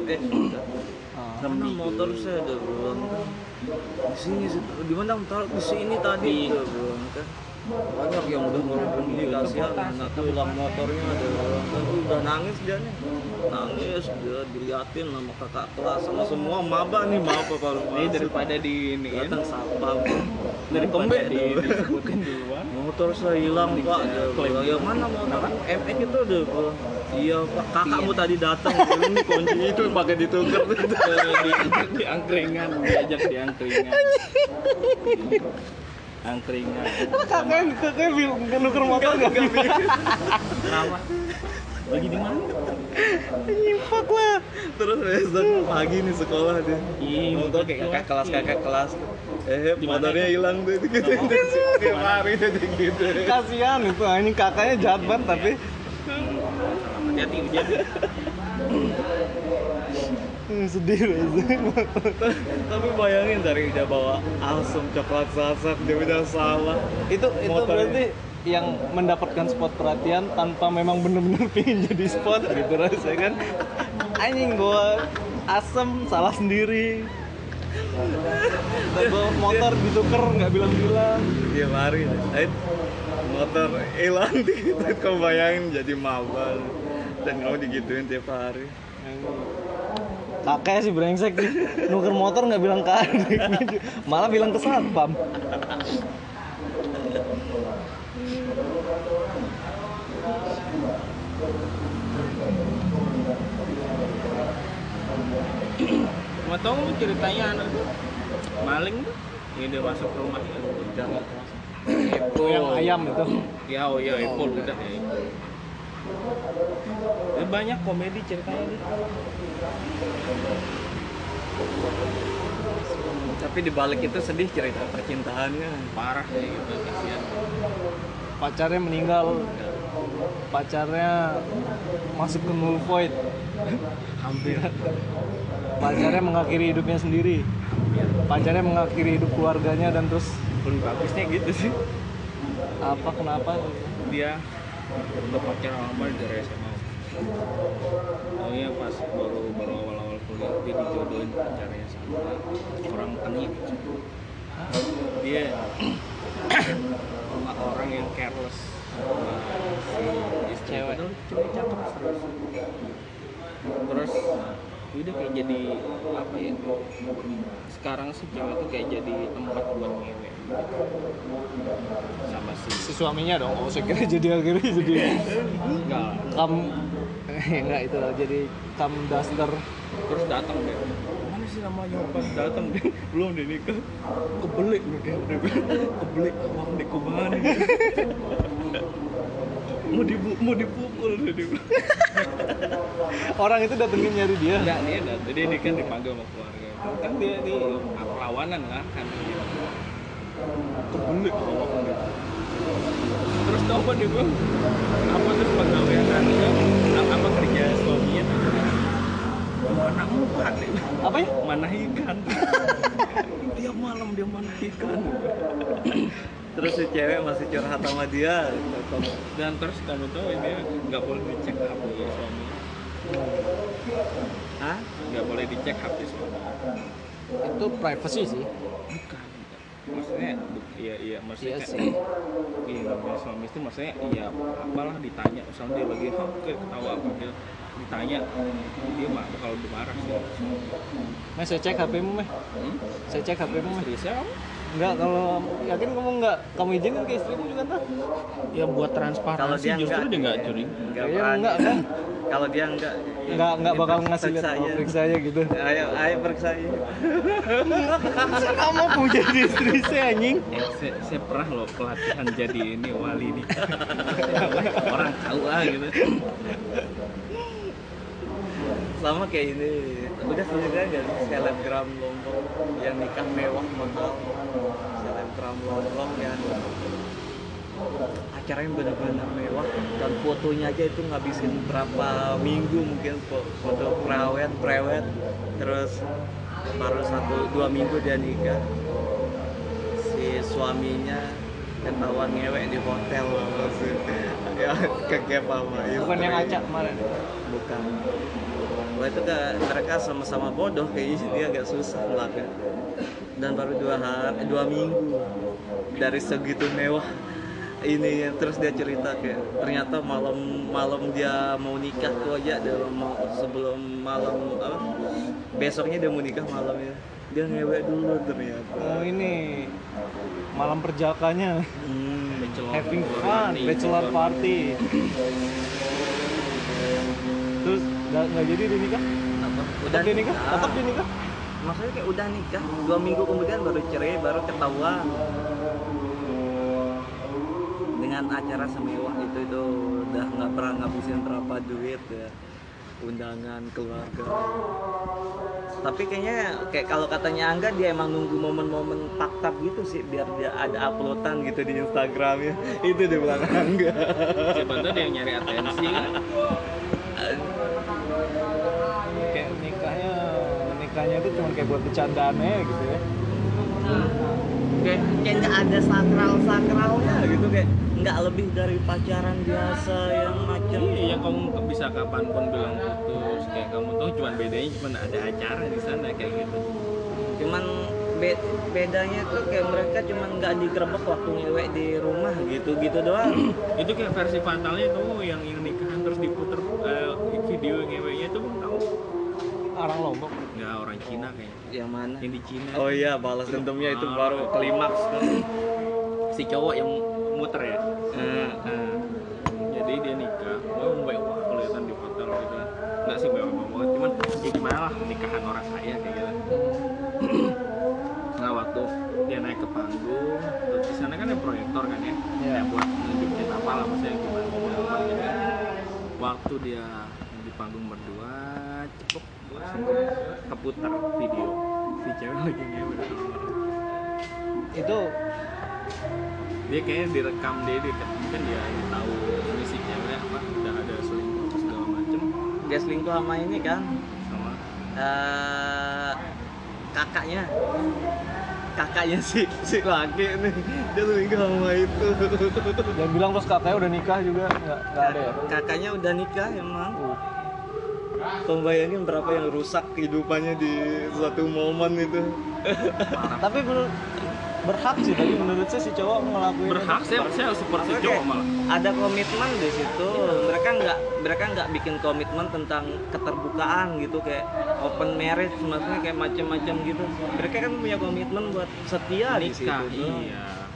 Ah. mana motor saya udah bilang kan di sini di mana taruh di sini tadi kan? Banyak yang udah berhenti kasihan nah tuh hilang motornya ada orang udah nangis dia nih. Nangis dia diliatin sama kakak kelas sama semua maba nih maba baru ini masuk. daripada di ini datang satpam dari di, itu. disebutin duluan motor saya hilang pak. Dia klaim. bilang, ya mana motor? MX itu udah bilang, iya pak. Kakakmu tadi datang ini kunci itu pakai ditukar di, di angkringan diajak di angkringan. Angkringan. Kakaknya kakaknya bilang nuker motor nggak? kenapa lagi di mana? Nyimpak lah terus besok pagi nih sekolah dia. Iya, motor kayak betul. kakak kelas kakak kelas. Eh motornya itu? hilang tuh. Gitu tiap hari tuh gitu. Kasihan itu anjing kakaknya jahat banget tapi hati-hati hujan hmm, sedih banget tapi bayangin dari udah bawa asam coklat sasak dia udah salah. Itu itu berarti yang mendapatkan spot perhatian tanpa memang bener-bener pingin jadi spot gitu rasanya kan. Anjing gua asem salah sendiri. Bawa motor dituker nggak bilang-bilang. Tiap hari eh, motor hilang. Gitu kau bayangin jadi mabal. Dan kamu digituin tiap hari. Kakek sih brengsek sih nuker motor nggak bilang ke adik. Malah bilang ke satpam mau tau lu ceritanya anak tuh. Maling tuh. Ini dia masuk ke rumah. Epo yang ayam itu. Ya oh iya Epo udah ya Epo Ya, banyak komedi ceritanya nih tapi di balik itu sedih cerita percintaannya. Parah kayak gitu kasihan. Pacarnya meninggal. Pacarnya masuk ke null void hampir pacarnya mengakhiri hidupnya sendiri. Pacarnya mengakhiri hidup keluarganya dan terus pun bagusnya gitu sih. Apa kenapa? Dia udah pacaran lama dari SMA oh iya pas baru baru awal awal kuliah dia dijodohin pacarnya sama orang tengik dia sama orang yang careless. Sama si istri Cewek. Padahal cewek cakep terus udah kayak jadi apa ya? Sekarang sih cewek tuh kayak jadi tempat buat ngewe. Sama si si suaminya dong oh saya kira jadi akhirnya jadi enggak. Kam enggak itu jadi kam duster. Terus datang deh mana sih namanya? Pas datang deh belum deh nikah. Kebelik lu udah kebelik di kumani mau dibu mau dipukul orang itu datengin nyari dia. Enggak dia datang dia, dia kan dipanggil sama keluarga. Kan dia di perlawanan lah kan. Kebelik awak dia terus tau dia bilang? Apa terus pegawaian anda apa kerja suaminya mana bilang. apa ya? Mana ikan. Tiap malam dia mana ikan terus si cewek masih curhat sama dia. Dan terus kamu tahu dia nggak boleh dicek HP ya suami. Hah? nggak boleh dicek HP suami. Itu privacy sih. Bukan. Maksudnya iya iya maksudnya Iya kayak- sih. iya namanya suami istri maksudnya iya apalah ditanya. Misalnya dia lagi "Hah, kayak ketawa apa? Dia ditanya dia mah bakal udah marah sih. Meh saya cek HP-mu meh. Hmm? saya cek HP-mu meh. Seriusnya kamu Enggak, kalau yakin kamu enggak, kamu izinin ke istrimu juga ntar? ya buat Kalau transparansi dia justru enggak. dia nggak curiga Enggak berani. enggak kan? Kalau dia enggak Enggak, enggak bakal ngasih lihat Periksa oh, aja. periksa aja gitu. Ayo, ayo periksa aja. Kamu mau jadi istri saya anjing? Eh, saya, saya pernah loh pelatihan jadi ini wali nih orang tahu lah gitu Sama kayak ini. Udah sendiri aja selebgram Lombok yang nikah mewah mahal. Selebgram Lombok yang acaranya benar-benar mewah dan fotonya aja itu ngabisin berapa minggu mungkin fo- foto prawet prewed terus baru satu dua minggu dia nikah si suaminya ketahuan ngewek di hotel ya kegep sama Bukan yang acak kemarin. bukan Wah itu ke, mereka sama-sama bodoh kayaknya sih dia agak susah lah kan dan baru dua hari dua minggu dari segitu mewah ini terus dia cerita kayak ternyata malam malam dia mau nikah tuh aja dia mau sebelum malam apa besoknya dia mau nikah malamnya dia ngewek dulu ternyata Oh ini malam perjakanya, hmm. Having party, fun, bachelor party. Nggak nggak jadi dia nikah? apa? Tetap dia nikah? Tetap dia nikah? maksudnya kayak udah nikah dua minggu kemudian baru cerai baru ketahuan. Dengan acara semewah itu itu udah nggak pernah ngabisin berapa duit ya. Undangan keluarga. Tapi kayaknya kayak kalau katanya Angga dia emang nunggu momen-momen fakta gitu sih biar dia ada uploadan gitu di Instagramnya itu dia bilang Angga. Siapa tahu dia yang nyari atensi. kan Kayak nikahnya nikahnya itu cuma kayak buat bercandaannya gitu ya. kayak kayaknya ada sakral sakralnya gitu kayak nggak lebih dari pacaran biasa yang macam iya kamu bisa kapan pun bilang putus kayak kamu tahu cuman bedanya cuman ada acara di sana kayak gitu cuman be- bedanya tuh kayak mereka cuman nggak digerebek waktu ngewek di rumah gitu gitu doang itu kayak versi fatalnya tuh yang yang nikahan terus diputer eh, video ngeweknya tuh kamu tahu Orang Lombok. Nggak orang Cina kayaknya yang mana yang di Cina oh iya balas dendamnya itu Ah. baru klimaks kan si cowok yang muter ya Eh, Nah, jadi dia nikah, mau mewah kelihatan di hotel gitu. Enggak sih mewah banget, cuman ya gimana lah nikahan orang kaya kayak gitu. nah waktu dia naik ke panggung, terus di sana kan ada proyektor kan ya, Iya. yang buat nunjukin apa lah maksudnya gimana apa gitu. Waktu dia di panggung berdua, cepuk langsung keputar video. Si cewek lagi ngewe di kamar. Itu dia kayaknya direkam dia dia mungkin dia tahu ini si cewek apa udah ada selingkuh segala macem. Dia selingkuh sama ini kan? Sama. Eh kakaknya. Kakaknya si si laki nih dia selingkuh sama itu. Yang bilang terus kakaknya udah nikah juga. Nggak nggak ada ya. kakaknya udah nikah emang. Uh, Kamu bayangin berapa yang rusak kehidupannya di suatu momen itu? Tapi menurut berhak sih tapi menurut saya si cowok ngelakuin berhak saya saya support si cowok malah. ada komitmen di situ. Mereka nggak mereka nggak bikin komitmen tentang keterbukaan gitu kayak open marriage maksudnya kayak macam-macam gitu. Mereka kan punya komitmen buat setia di situ iya.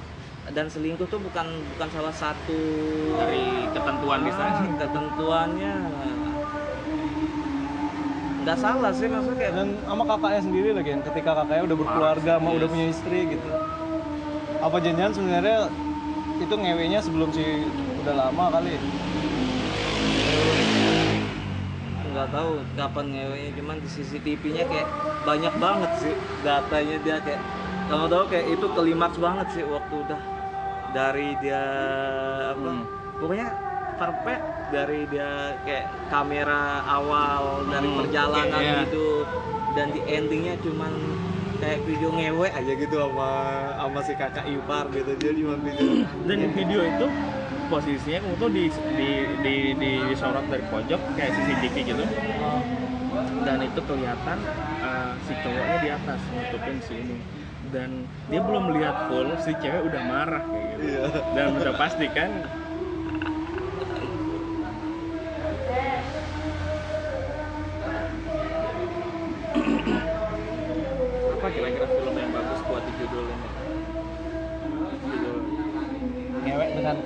Dan selingkuh tuh bukan bukan salah satu dari ketentuan di sana Ah, ketentuannya nggak salah sih maksudnya kayak dan sama kakaknya sendiri lagi yang ketika kakaknya udah berkeluarga sama udah punya istri gitu. Apa janjian sebenarnya itu ngewenya sebelum si udah lama kali? Nggak tahu kapan ngewenya cuman di CCTV-nya kayak banyak banget sih datanya dia kayak kamu tahu kayak itu klimaks banget sih waktu udah. Dari dia apa Hmm. pokoknya perfect dari dia kayak kamera awal dari Hmm, perjalanan kayak, iya. gitu. Dan di endingnya cuman kayak video ngewe aja gitu sama sama si kakak ipar gitu. Dia cuma video. Dan di video itu posisinya kamu tuh di di di, di disorot dari pojok kayak CCTV gitu. Dan itu kelihatan uh, si cowoknya di atas nutupin si ini. Dan dia belum lihat full si cewek udah marah kayak gitu. Iya. dan udah pasti kan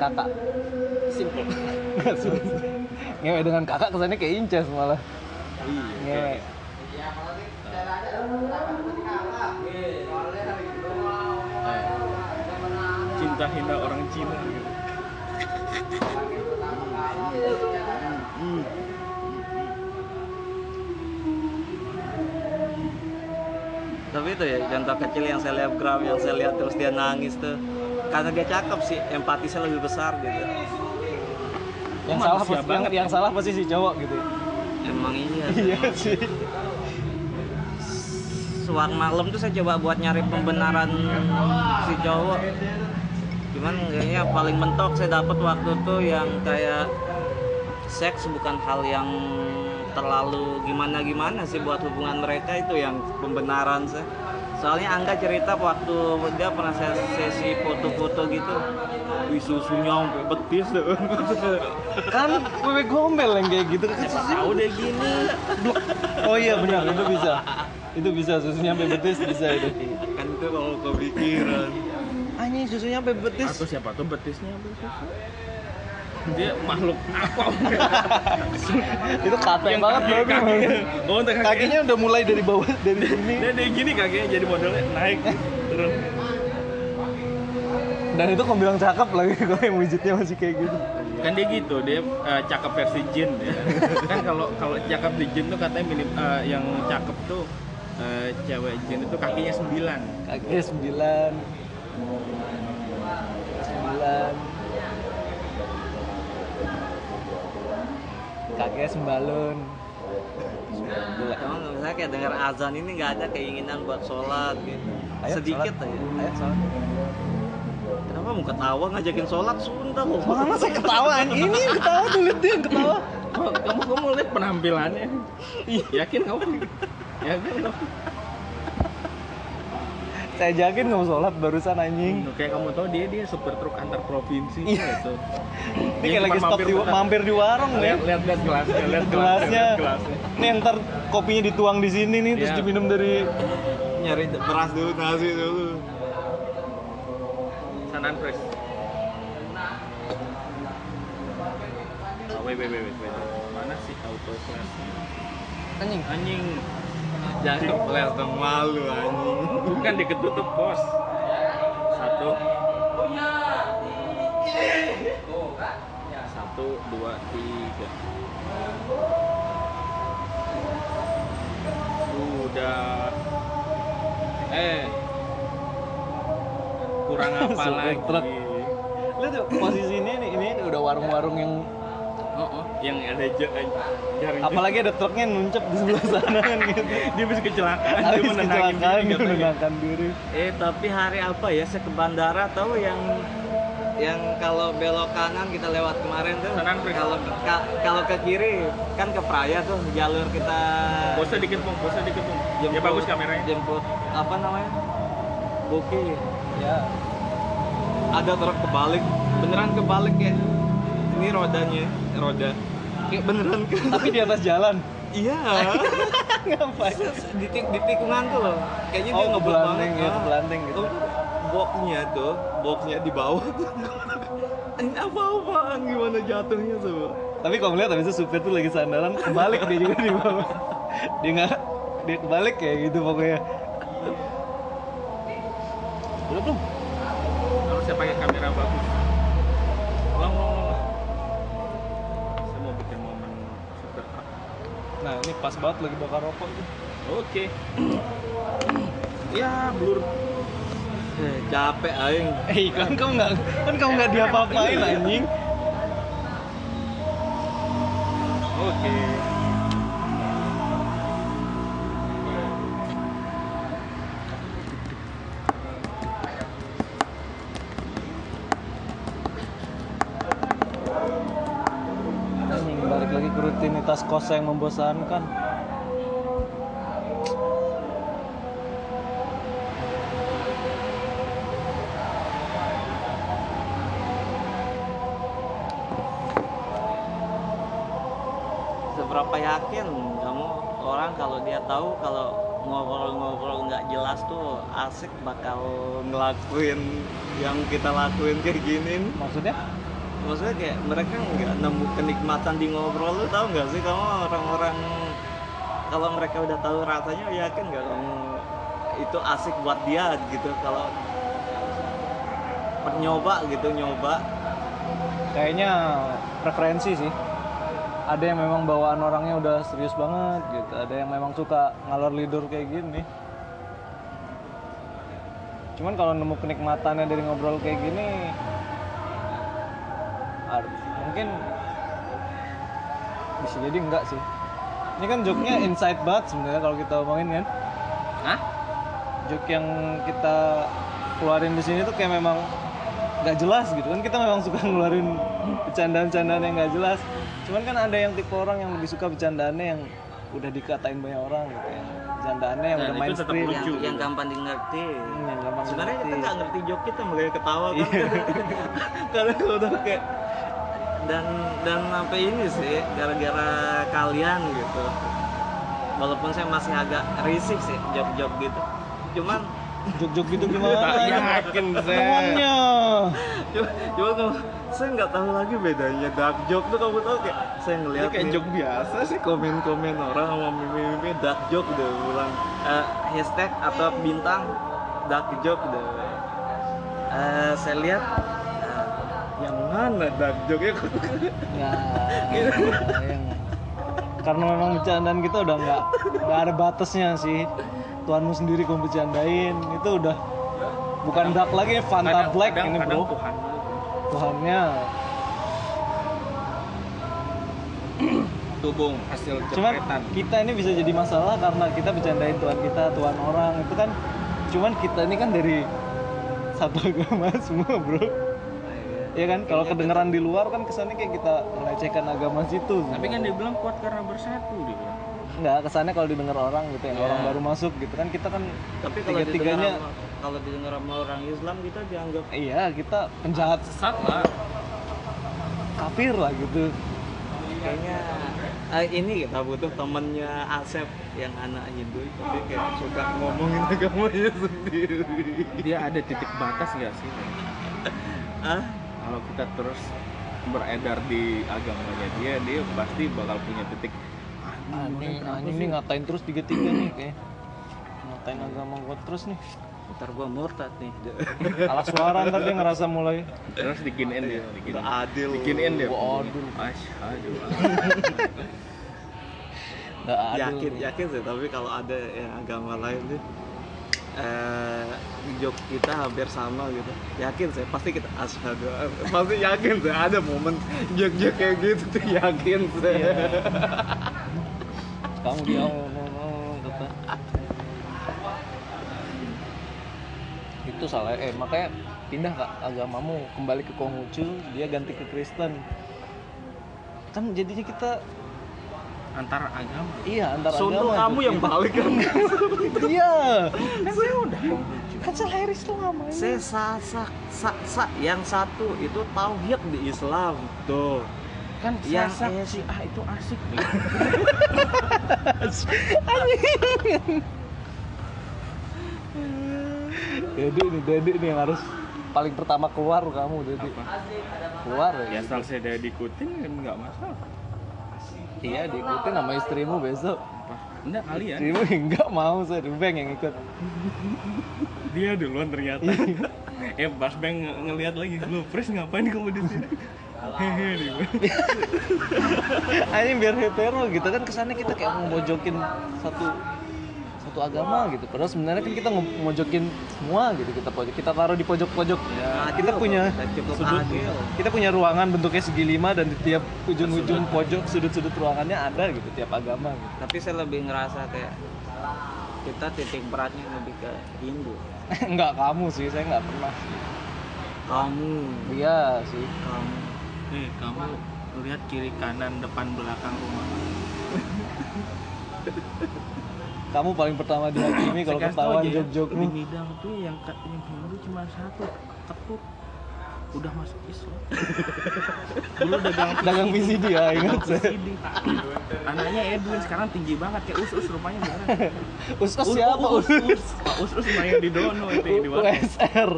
kakak. Simple. Ngewe dengan kakak kesannya kayak incest malah. Ngewe. Cinta hina orang Cina. gitu. tapi itu ya contoh kecil yang saya lihat gram yang saya lihat terus dia nangis tuh karena dia cakep sih empatisnya lebih besar gitu. Yang Manusia salah pasti yang, banget. yang salah pasti si cowok gitu emang iya iya sih. sewaktu malam tuh saya coba buat nyari pembenaran si cowok. Cuman kayaknya paling mentok saya dapat waktu tuh yang kayak seks bukan hal yang terlalu gimana gimana sih buat hubungan mereka itu yang pembenaran saya soalnya Angga cerita waktu dia pernah saya sesi foto-foto gitu wih susunya sampai betis tuh. Kan bebek gombel yang kayak gitu. Tahu deh gini. Oh iya benar itu bisa. Itu bisa susunya sampai betis bisa itu. Kan itu kalau kepikiran. Anjing susunya sampai betis. Atau siapa tuh betisnya apa sih? Dia makhluk apa? Itu Yang banget kaki- kaki- oh untuk kaki kakinya udah mulai dari bawah dari sini. dia, dia gini kakinya jadi modelnya naik. Turun dan itu kau bilang cakep lagi kalau yang wujudnya masih kayak gitu. Kan dia gitu dia eh, cakep versi jin ya. kan kalau kalau cakep di jin tuh katanya minim eh, yang cakep tuh eh, cewek jin itu kakinya sembilan. Kakinya sembilan. Sembilan kakinya sembalun. Emang misalnya kayak dengar azan ini nggak ada keinginan buat sholat gitu. Ayo, Sedikit sholat. aja. ayo sholat. Kenapa mau ketawa ngajakin sholat? Sunda loh. mana saya ketawa? Ini yang ketawa tuh lihat dia yang ketawa. Kamu kamu lihat penampilannya? Yakin kamu? Yakin kamu saya nggak mau sholat barusan anjing. Kayak kamu tahu dia dia supir truk antar provinsi Iya. gitu ini kayak lagi stop di mampir di warung ya. Lihat lihat lihat gelasnya lihat gelasnya ini ntar kopinya dituang di sini nih terus Iya. diminum dari Nyari beras dulu, nasi dulu. Sanan Pres oh, wait, wait, wait, wait, wait. mana sih auto flash anjing. Anjing Jangan kepelet dong malu anjing. bukan diketutup bos. Satu. Satu dua tiga. Sudah. Eh. Kurang apa lagi? truk. lihat tuh posisi ini nih ini udah warung-warung yang oh, oh, yang ada ja- jaring. Apalagi ada truknya nuncep di sebelah sana kan gitu. Dia bisa kecelakaan dia habis kecelakaan diri menenangkan diri. Eh tapi hari apa ya? Saya ke bandara tahu yang yang kalau belok kanan kita lewat kemarin tuh? Kalau ka- kalau ke kiri kan ke Praya tuh jalur kita. Bosnya dikit pung, bosnya dikit pung. Ya bagus kameranya. jemput apa namanya? Buki ya. Ada truk kebalik. Beneran kebalik ya ini rodanya roda. Kayak beneran. Tapi di atas jalan. Iya. Ngapain? Di, tik- di tikungan tuh loh. Kayaknya dia oh ngebut kebelanting banget. ya kebelanting gitu. Tuh, boxnya tuh boxnya di bawah. Ini apa apaan gimana jatuhnya tuh tapi kalau melihat habis itu supir tuh lagi sandaran kebalik dia juga di bawah. Dia nggak dia kebalik kayak gitu pokoknya. Udah belum nah ini pas banget lagi bakar rokok tuh Oke. ya, blur. eh, capek aing eh kan kamu nggak kan kamu nggak diapa-apain anjing Oke. anjing kos yang membosankan. Seberapa yakin kamu orang kalau dia tahu kalau ngobrol-ngobrol nggak jelas tuh asik bakal ngelakuin yang kita lakuin kayak gini? Maksudnya maksudnya kayak mereka nggak nemu kenikmatan di ngobrol lu tahu nggak sih kamu orang-orang kalau mereka udah tahu rasanya yakin nggak kamu itu asik buat dia gitu? Kalau nyoba gitu nyoba. Kayaknya preferensi sih. Ada yang memang bawaan orangnya udah serius banget gitu. Ada yang memang suka ngalor lidur kayak gini. Cuman kalau nemu kenikmatannya dari ngobrol kayak gini mungkin bisa jadi enggak sih. Ini kan joke-nya insight banget sebenarnya kalau kita omongin kan? Hah? joke yang kita keluarin di sini tuh kayak memang nggak jelas gitu. Kan kita memang suka ngeluarin bercandaan-bercandaan yang nggak jelas. Cuman kan ada yang tipe orang yang lebih suka bercandaannya yang udah dikatain banyak orang gitu ya. Bercandaannya yang Dan udah mainstream lucu. yang, gitu. yang gampang di ngerti Hmm, yang gampang sebenarnya kita nggak ngerti joke kita makanya ketawa kan. Karena kalau udah kayak dan dan sampai ini sih gara-gara kalian gitu. Walaupun saya masih agak risih sih joke-joke gitu. Cuman jok-jok gitu gimana? Yakin saya. Cuma, kalau saya nggak tahu lagi bedanya dark joke tuh kamu tahu kayak saya ini ngeliat kayak nih, joke biasa sih. komen-komen orang sama meme-meme dark joke udah bilang eh, hashtag atau bintang dark joke udah. Eh, saya lihat yang mana? Dark joke ya, yang karena memang bercandaan kita udah nggak nggak ada batasnya sih. Tuhanmu sendiri kamu bercandain. Itu udah bukan dark lagi Fanta Black ini bro. Tuhan. Tuhannya. Dukung hasil cuman jepretan kita ini bisa jadi masalah karena kita bercandain Tuhan kita Tuhan orang. Itu kan cuman kita ini kan dari satu agama semua bro ya kan? Kalau kedengeran di luar kan kesannya kayak kita melecehkan agama situ. Tapi kan dia bilang kuat karena bersatu dia bilang. Nggak kesannya kalau didengar orang gitu yang Ya. orang baru masuk gitu kan kita kan tapi kalau didengar tiga-tiganya sama, kalau didengar sama orang Islam kita dianggap iya kita penjahat. Sesat lah. Kafir lah gitu. Kayaknya eh, ini kita butuh temennya Asep yang anak Hindu tapi kayak suka ngomongin agamanya sendiri. Dia ada titik batas nggak sih? Ah kalau kita terus beredar di agamanya dia dia pasti bakal punya titik ah, ini kenapa aneh sih?" nih ngatain terus tiga tiga nih kayak ngatain agama gua terus nih. Ntar gua murtad nih. Kalah suara ntar dia ngerasa mulai. Terus dikinin dia Udah adil. Dikinin dia. Waduh. asyhadu nggak adil. Yakin yakin sih tapi kalau ada yang agama lain tuh eh joke kita hampir sama gitu. Yakin saya pasti kita asyhadu pasti yakin saya ada momen joke joke kayak gitu tuh yakin saya kamu dia ngomong kata. Itu salah eh makanya pindah ke agamamu. Kembali ke Konghucu dia ganti ke Kristen. Kan jadinya kita antara agama. Iya antar Sono agama kamu itu. yang balik kan? Iya. Kan saya udah kan saya lahir Islam ya. saya sa, sa, sa, sa, yang satu itu tauhid di Islam tuh. Kan Yang sasak si ah itu asik. Nih Dedi nih Dedi nih yang harus paling pertama keluar kamu Dedi. Keluar ya. Ya asal saya diikutin kan nggak masalah iya diikutin sama istrimu besok. Enggak kalian istrimu enggak mau saya Beng yang ikut. Dia duluan ternyata. Eh pas bang nge- ngeliat lagi lu Pres ngapain kamu di sini? Hehe dia bilang. Ini biar hetero gitu kan kesannya kita kayak ngomojokin satu satu agama gitu. Padahal sebenarnya kan kita ngomojokin semua gitu. Kita pojok kita taruh di pojok-pojok. Ya, kita adil punya kok. cukup sudut adil. kita punya ruangan bentuknya segi lima dan di tiap ujung-ujung pojok sudut-sudut ruangannya ada gitu tiap agama gitu. tapi saya lebih ngerasa kayak kita titik beratnya lebih ke Hindu Enggak kamu sih, saya nggak pernah. kamu Iya sih. kamu eh kamu lihat kiri kanan depan belakang rumah Kamu paling pertama dihakimi kalau ketahuan ya, jok-jokmu. di Midang tuh yang yang Hindu cuma satu ketut udah masuk Islam dulu dagang dagang VCD ya ingat saya. Anaknya Edwin sekarang tinggi banget kayak us us rupanya beneran us us siapa us us Pak us us main di dono itu di USR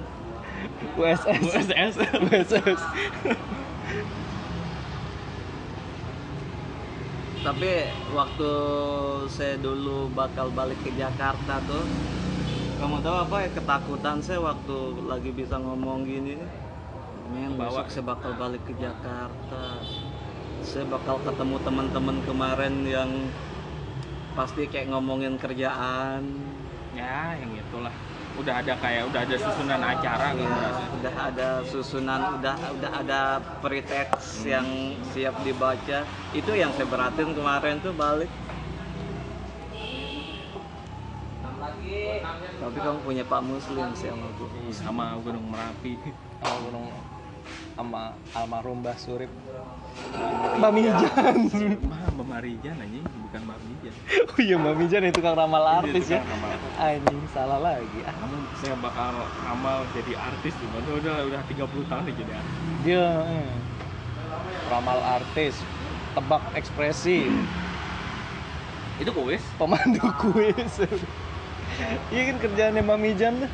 USS USS USS tapi waktu saya dulu bakal balik ke Jakarta tuh kamu tahu apa ya ketakutan saya waktu lagi bisa ngomong gini? Nih men besok saya bakal balik ke Jakarta. Saya bakal ketemu teman-teman kemarin yang pasti kayak ngomongin kerjaan. Ya yang itulah udah ada kayak udah ada susunan acara Ya, merasa udah ada susunan udah udah ada preteks yang siap dibaca. Itu yang saya beratin kemarin tuh balik. Tapi kamu punya Pak Muslim sih sama aku sama Gunung Merapi. Oh, gunung sama almarhum Mbah Surip. Mbak Mijan. Mah Mbak Marijan anjing. Bukan Mbak Mijan. Oh iya Mbak Mijan itu kang ramal artis Itu ya. kan artis. anjing salah lagi. Ah. Kamu saya bakal ramal jadi artis di mana udah udah 30 tahun nih jadi artis. Dia eh, ramal artis tebak ekspresi. Itu kuis? Pemandu kuis. Iya kan kerjaannya Mbak Mijan tuh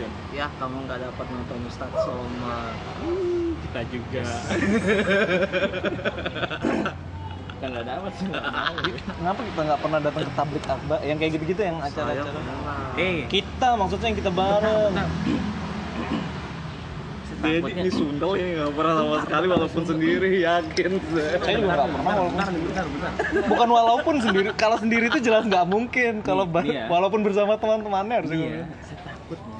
Mijan ya kamu nggak dapat nonton Ustadz Somad. Kita juga. Kita nggak dapat sih nggak tahu. Kenapa kita nggak pernah datang ke tablik akbar? Yang kayak gitu-gitu yang acara-acara? Eh. Kita maksudnya yang kita bareng. dia takutnya- ini sundel ya nggak pernah sama sekali walaupun sendiri yakin. Saya juga nggak pernah walaupun bentar. bukan walaupun sendiri kalau sendiri itu jelas nggak mungkin. Kalau Iya. walaupun bersama teman-temannya harus Iya, saya takut nih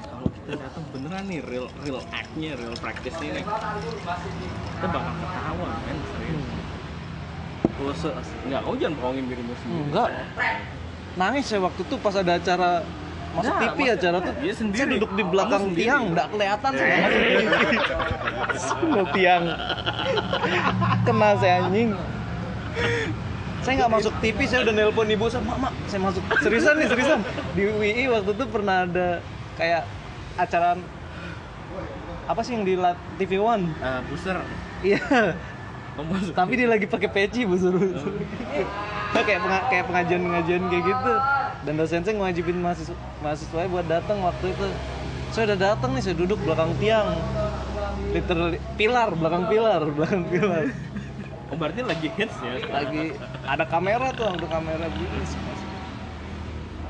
kalau datang beneran nih real real act-nya, real practice-nya nih. Kita bakal ketawa kan serius. khusus Enggak, kamu jangan bohongin dirimu sendiri. enggak. Nangis saya waktu itu pas ada acara masuk Nah, TV acara tuh. dia sendiri. saya duduk di belakang Kamu tiang nggak kelihatan saya Semua tiang. Kena saya anjing. Saya nggak masuk TV saya udah nelpon ibu saya mak mak saya masuk. Seriusan nih seriusan. Di UI waktu itu pernah ada kayak acara apa sih yang di TV One? Eh, booster, iya. Tapi dia lagi pakai peci bu suruh Nah, kayak penga- kayak pengajian pengajian kayak gitu. Dan dosen saya ngewajibin mahasiswa mahasiswa buat datang waktu itu. Saya udah datang nih saya duduk belakang tiang. Literally pilar belakang pilar belakang pilar. Oh, berarti lagi hits ya. lagi ada kamera tuh ada kamera gini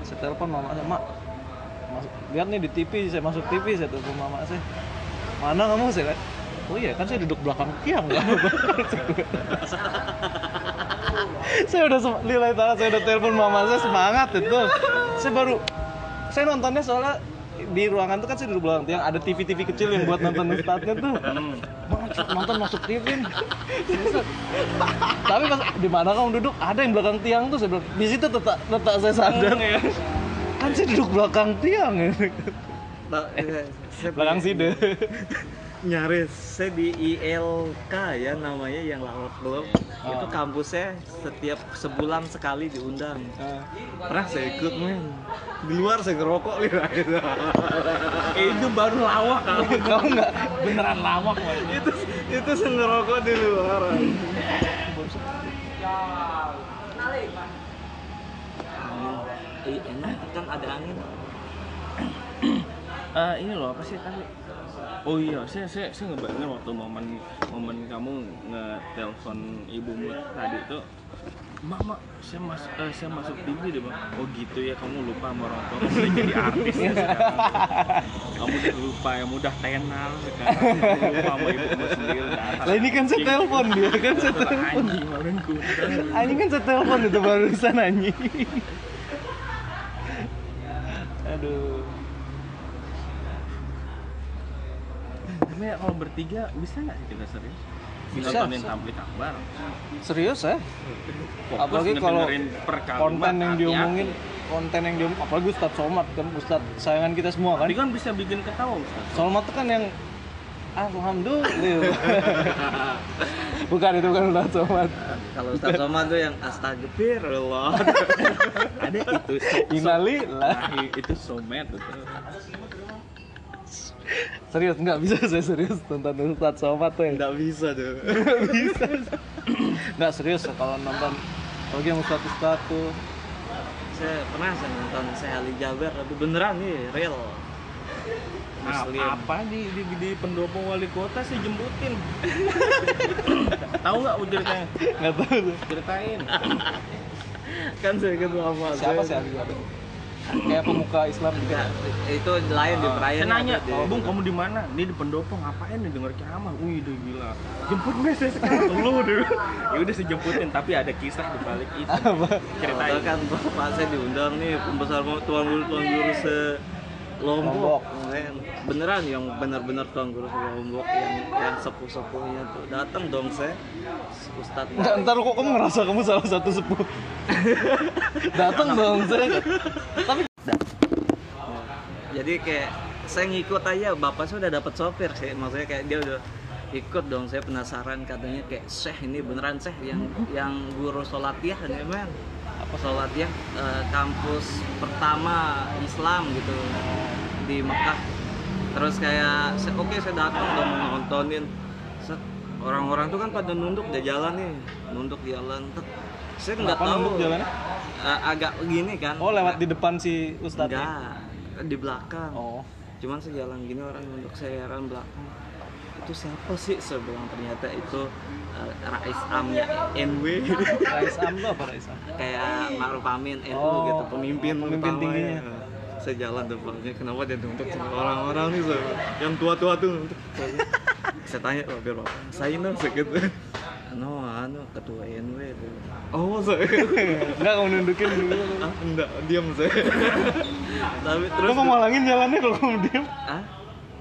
saya telepon mama mak masuk, lihat nih di TV saya masuk TV saya telepon mama saya. Mana kamu? Saya lihat, oh iya kan saya duduk belakang tiang. Nggak saya udah nilai tangan saya udah telepon mama saya semangat itu saya baru saya nontonnya soalnya di ruangan tuh kan saya duduk belakang tiang ada TV-TV kecil yang buat nonton ustadznya tuh. Nonton masuk TV tapi pas di mana kamu duduk? Ada yang belakang tiang tuh saya bilang. Di situ letak letak saya sadar. Ya. Kan saya duduk belakang tiang ya. Nah, eh, saya belakang side nyaris saya di ILK ya namanya yang lawak belum Ah. itu kampusnya setiap sebulan sekali diundang. Pernah saya ikut men. Di luar saya ngerokok nih Eh, itu baru lawak. kamu nggak? Beneran lawak, itu itu saya ngerokok di luar Eh, enak kan ada angin Eh, ini loh apa sih tadi? Oh iya, saya saya saya ngebayangin waktu momen momen kamu nge-telepon ibumu tadi itu Mama, saya mas eh, saya masuk TV deh bang. Oh gitu ya, kamu lupa sama orang tua, kamu udah jadi artis ya sekarang. Kamu udah lupa, kamu udah tenar sekarang. Kamu lupa sama ibumu sendiri. lah ini kan saya telepon dia kan saya telepon Anjing, anjing kan saya telepon itu barusan anjing aduh Tapi ya, kalau bertiga bisa nggak sih kita serius? Bisa, Nontonin bisa. tablik akbar. serius ya Fokus apalagi kalau konten yang diomongin konten yang diomongin apalagi Ustadz Somad kan Ustadz sayangan kita semua kan Tapi kan bisa bikin ketawa Ustaz. Somad kan yang alhamdulillah bukan itu bukan Ustadz Somad kalau Ustaz Somad tuh yang astagfirullah ada itu so- Innalillah. Nah, itu somet itu Serius nggak bisa saya serius nonton Ustadz Somad tuh. ya. nggak bisa tuh Nggak serius kalau nonton lagi yang Ustadz Ustadz tuh. saya pernah saya nonton saya Ali Jaber tapi beneran nih real Nah, Muslim. apa di, di di pendopo wali kota sih jemputin. Tahu nggak ceritanya? Nggak tahu ceritain. Kan saya ketemu apa Siapa sih? Kayak pemuka Islam gitu. Enggak, itu lain di perayaan saya nanya oh, bung kamu di mana? Dia di pendopo ngapain nih denger ceramah wih udah gila. Jemput gue saya sekarang lu dulu ya udah saya jemputin tapi ada kisah di balik itu. Ceritain. Kan bapak saya diundang nih pembesar tuan guru tuan guru se Lombok, Lombok. Beneran yang benar-benar tuan guru se Lombok yang yang sepuh sepuhnya tuh. Datang dong saya Ustadz Nggak, ntar kok kamu ngerasa kamu salah satu sepuh. Datang dong saya. Tapi jadi kayak saya ngikut aja bapak saya udah dapat sopir sih maksudnya kayak dia udah ikut dong saya penasaran katanya kayak syekh ini beneran syekh yang yang guru sholat ya nih ya eh, kampus pertama Islam gitu di Mekah. Terus kayak oke saya datang mau nontonin. Set, orang-orang tuh kan pada nunduk di jalan nih nunduk jalan. Tet, saya nggak tahu. nunduk jalannya? Eh, agak begini kan? Oh lewat di depan si Ustadz. enggak di belakang. Oh. cuman saya jalan gini orang nunduk saya heran belakang itu siapa sih saya bilang ternyata itu eh, Rais Amnya NW Rais Am tuh apa Rais Am? kayak Ma'ruf Amin NU Oh, gitu pemimpin pemimpin tingginya. saya jalan depannya kenapa dia sama orang-orang nih saya yang tua-tua tuh. Saya tanya oh biar bapak saya no saya gitu no anu ketua NW itu. Oh saya. Enggak kamu nundukin dulu. ah enggak diam saya. Tapi terus Kamu mau malangin jalannya kalau kamu diem. ah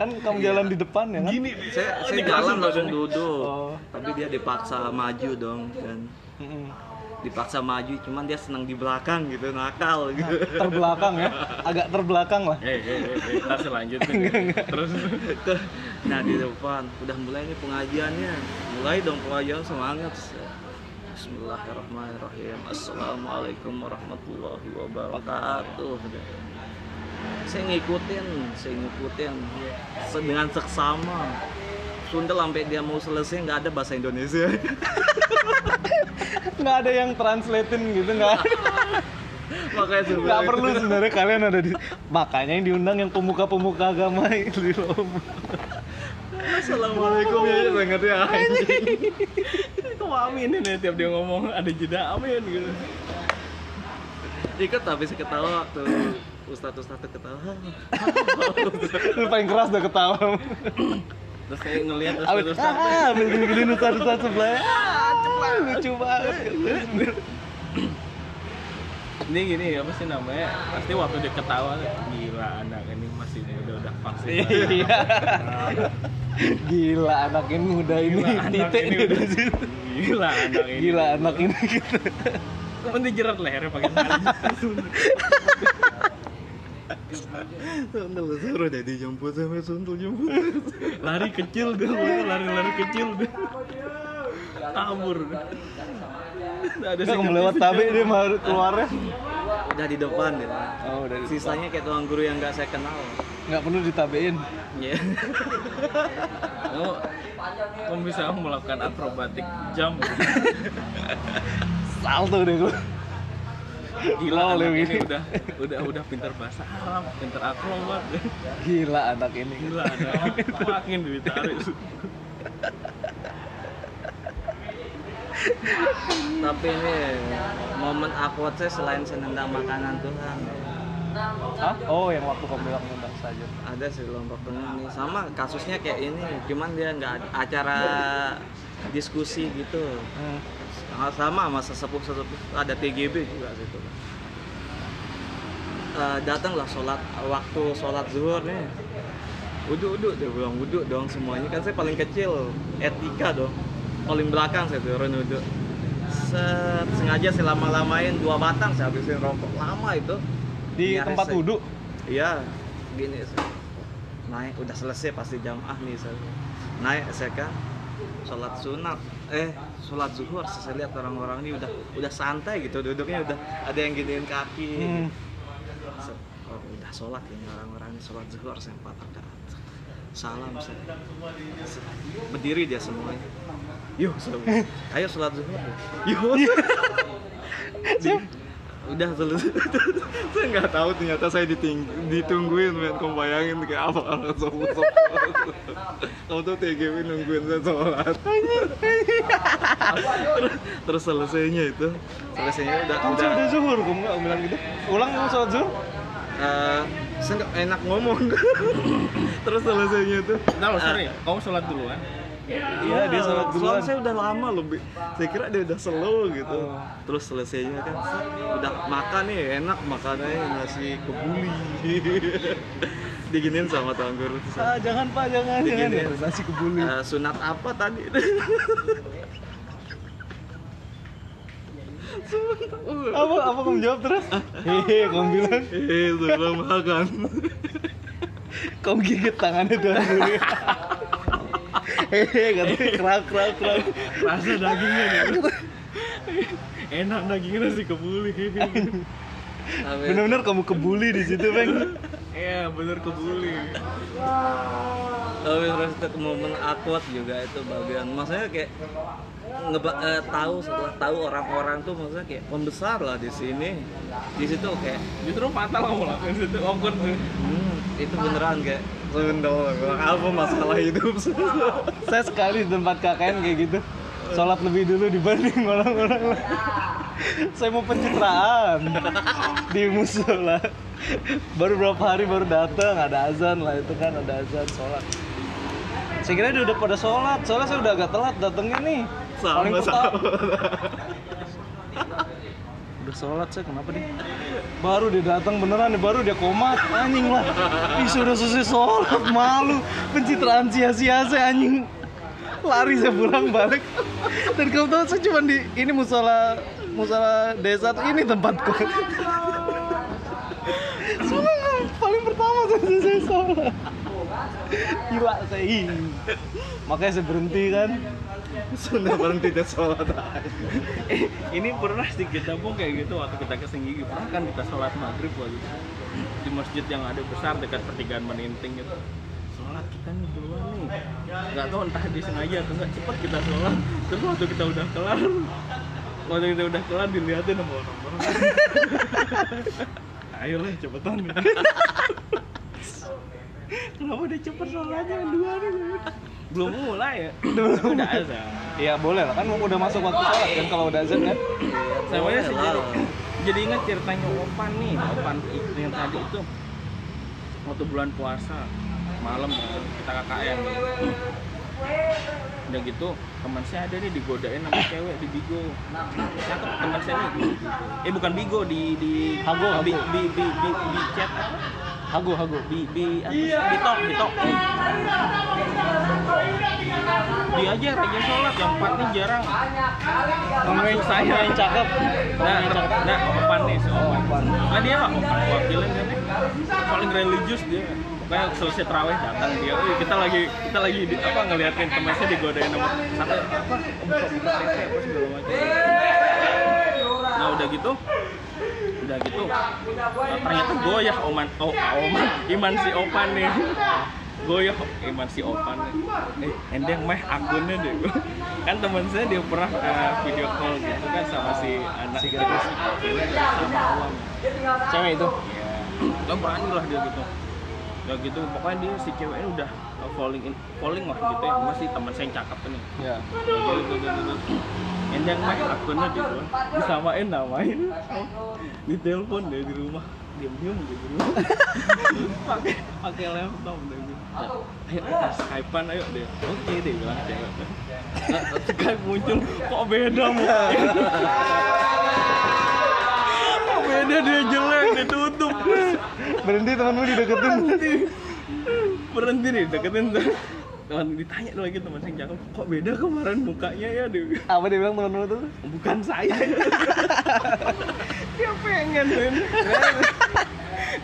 Kan kamu jalan di depan ya kan? gini saya saya Dikasih jalan langsung duduk Oh. tapi dia dipaksa maju dong dan Mm-mm. dipaksa maju cuman dia senang di belakang gitu nakal gitu. Terbelakang ya, agak terbelakang lah. eh eh eh eh, lanjutin terus. Nah di depan. Udah mulai nih pengajiannya. Mulai dong pengajian semangat. Bismillahirrahmanirrahim. Assalamualaikum warahmatullahi wabarakatuh saya ngikutin saya ngikutin. Se- dengan seksama. Sunda sampai dia mau selesai nggak ada bahasa Indonesia. Nggak ada yang translatein gitu, nggak makanya saya Nggak perlu sebenarnya kalian ada di makanya yang diundang yang pemuka-pemuka agama di Lombok. Assalamualaikum ya saya ngerti ya. Kok aminin ya tiap dia ngomong ada jeda amin gitu. Ikut tapi saya ketawa waktu ustadz ustadz ketawa Lu paling keras udah ketawa. terus kayak ngelihat Abis, terus ah, ambil gini-gini ustad-ustad sebelah. Ah, cepat, lucu banget. ini gini apa sih namanya pasti waktu dia ketawa gila anak ini masih muda udah vaksin Iya. Gila anak ini muda ini titik ini dia udah- situ. gila anak ini Gila anak ini gitu. Kamu jerat lehernya pakai sarung. Sundel seru deh dijemput sampai suntul jemput lari kecil deh lari-lari kecil deh kabur Nggak ada Nggak kamu sikap lewat fisik, tabe dia. mau keluarnya. udah di depan ya Oh, dari sisanya kayak tuang guru yang nggak saya kenal nggak perlu ditabein. ya kamu kamu bisa melakukan akrobatik jump Salto deh gue. Gila oleh anak ini gini. udah udah udah pintar bahasa Arab pintar akrobat Gila anak ini. gila anak makin ditarik tapi ini momen awkward saya selain saya nendang makanan Tuhan Hah? Oh, yang waktu kamu bilang undang saja. ada sih lombok tengah nih sama kasusnya kayak ini cuman dia nggak acara diskusi gitu. Hmm. Sama- sama sesepuh sesepuh. Ada TGB juga situ. Eh, datanglah sholat waktu sholat zuhur nih. Wudhu wudhu dia bilang wudhu dong semuanya. Kan saya paling kecil etika dong. Paling belakang saya turun wudhu Set, sengaja saya lama-lamain dua batang saya habisin rokok. Lama itu. Di Nyaris tempat wudhu. Iya, gini saya. naik udah selesai pasti jamaah nih saya. Naik saya kan sholat sunat. Eh sholat zuhur. Saya lihat orang-orang ini udah udah santai gitu. Duduknya udah ada yang giniin kaki. Hmm. Oh, udah sholat ini orang-orang ini sholat zuhur. Saya empat rakaat. Salam saya berdiri dia semuanya yuk semua. ayo sholat zuhur. Yuk Di- udah selesai saya nggak tahu ternyata saya diting ditungguin men. Kamu bayangin kayak apa orang sopo sopo kamu tuh TGW nungguin saya sholat. Terus, terus selesainya itu. Selesainya udah Kan udah. udah zuhur, kamu nggak bilang gitu? Ulang kamu sholat zuhur? eh, saya nggak enak ngomong. Terus selesainya itu. Nah, sorry, kamu sholat duluan. Iya, dia sholat duluan. soalnya saya udah lama lebih saya kira dia udah slow gitu Oh. terus selesainya kan udah makan nih enak makanannya nasi kebuli diginin sama tuan guru Ah, jangan pak, jangan, jangan. Diginiin. Ya, nasi kebuli. "Eh, sunat apa tadi apa, apa kamu jawab terus? Hehe, kamu bilang. eh sudah makan Kamu gigit tangannya tuan guru. Hehe, katanya kerak, kerak. Rasa dagingnya nih. Enak dagingnya nasi kebuli. Bener-bener kamu kebuli di situ, Bang. Iya, bener kebuli. tapi terus itu momen awkward juga itu bagian maksudnya kayak ngeba eh, tahu setelah tahu orang-orang tuh maksudnya kayak pembesar lah di sini di situ kayak Justru fatal kamu lakuin situ awkward tuh. hmm, itu beneran kayak sebenarnya apa masalah hidup Saya sekali di tempat KKN kayak gitu. Sholat lebih dulu dibanding orang-orang lain. Saya mau pencitraan di musola. Baru berapa hari baru datang, ada azan lah itu kan ada azan sholat. Saya kira dia udah pada sholat, soalnya saya udah agak telat datangnya nih. Paling sama pertama. Udah sholat saya kenapa dia? Baru dia datang beneran nih, baru dia komat anjing lah. Ih sudah selesai sholat malu, pencitraan sia-sia saya anjing. Lari saya pulang balik. Dan kamu tahu saya cuma di ini musola musola desa tuh ini tempatku. Soalnya paling pertama saya selesai sholat. Gila saya. Makanya saya berhenti kan. Sudah berhenti dan sholat. Eh, ini pernah kita pun kayak gitu waktu kita ke Singgigi pernah kan kita sholat maghrib waktu itu. Di masjid yang ada besar dekat pertigaan Meninting gitu sholat kita nih duluan nih. Nggak tahu entah disengaja atau nggak cepet kita sholat. Terus waktu kita udah kelar waktu kita udah kelar dilihatin sama orang-orang. Ayolah cepetan. Kenapa dia cepet sholatnya dua nih belum mulai ya udah azan Iya boleh lah kan udah masuk waktu sholat kan kalau udah azan kan. Saya sih jadi, ingat ceritanya Opan nih, Opan itu yang tadi itu waktu bulan puasa malam kan, kita KKN udah gitu teman saya ada nih digodain sama cewek di Bigo cakep teman saya nih eh bukan Bigo di di Hago, di di di, di, di chat apa Hago hago. di di sih? di tok di tok. Dia aja raja sholat. Yang empat nih jarang. Ngomongin saya yang cakep. nah ter- nah opan nih si opan. Nah dia opan wakilin kan nih. paling religius dia. Pokoknya selesai terawih datang dia. Wih, kita lagi kita lagi di, apa ngeliatin teman saya digodain sama sampai apa apa segala macam. Nah udah gitu udah gitu. Ternyata goyah oman. Oh oman. Iman si opan nih. Goyah iman si opan nih. Eh endeng meh akunnya deh. Kan teman saya dia pernah eh, video call gitu kan sama si anak si gadis. Sama awam Cewek itu. ya kan berani lah dia gitu. Ya gitu. Pokoknya dia si cewek ini udah falling in falling lah gitu ya. Masih teman saya yang cakep nih Ya. Ya endang mah akunnya gitu disamain namain di telepon deh di rumah. Diam diam gitu pakai pakai laptop deh gitu ayo kita skypean ayo deh oke deh bilang cewek Nah, skype muncul. Kok beda mukanya? Kok beda dia jelek ditutup. Berhenti temanmu dideketin. berhenti nih deketin tuh. Teman ditanya lagi teman saya cakep kok beda kemarin mukanya ya dia Apa dia bilang temanmu tuh? bukan saya. Dia pengen men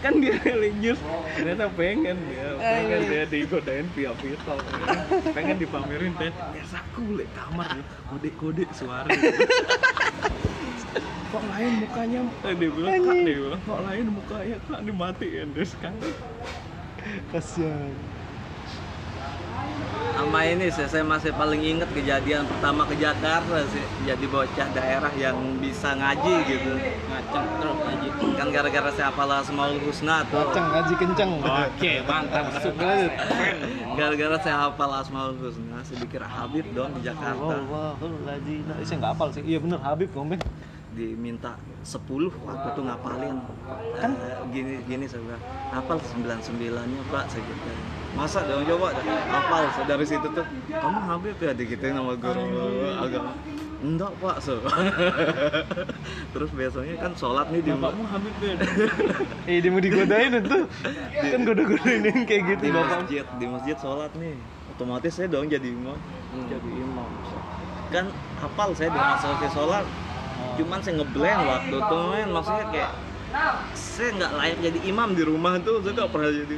kan dia religius. Ternyata pengen dia pengen dia digodain via pistol pengen dipamerin teh biasaku lek kamar nih kode kode suara. Kok lain mukanya? Eh, dia bilang kak dia bilang kok lain mukanya? Kak dimatiin terus kan kasihan sama ini sih saya masih paling inget kejadian pertama ke Jakarta sih jadi bocah daerah yang bisa ngaji gitu ngaceng terus ngaji kan gara-gara saya hafal Asmaul Husna tuh kenceng ngaji kenceng oke mantap lanjut gara-gara saya hafal Asmaul Husna saya dikira Habib dong di Jakarta Alhamdulillah nah, saya nggak hafal sih iya bener Habib ngomong diminta 10 waktu tuh ngapalin. Kan? Gini gini saya bilang hafal 99 nya pak saya gitu masa dong coba hafal dari situ tuh. Kamu Habib ya digituin sama guru agama? Enggak pak so terus biasanya kan sholat nih di bapakmu Habib ya eh dia mau digodain itu. Kan goda-godain kayak gitu di bapak. masjid di masjid sholat nih. Otomatis saya dong jadi imam. Jadi imam kan hafal saya dengan selesai sholat cuman saya ngeblank waktu tuh men. Maksudnya kayak saya nggak layak jadi imam di rumah tuh. Saya nggak pernah jadi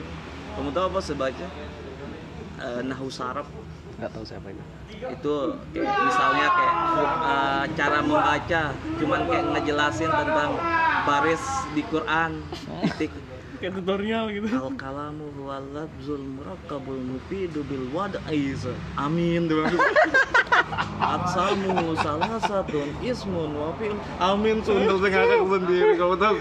kamu tahu apa saya baca Eh, nahu saraf nggak tahu siapa itu itu kayak misalnya kayak eh, cara membaca. Cuman kayak ngejelasin tentang baris di Quran titik kayak tutorial gitu. Al kalamu huwal lafzul murakkabul mufidu bil wad'i amin tuh Aksamu salah satu ismun wa fi'l. Amin sundel saya ngakak sendiri kamu tahu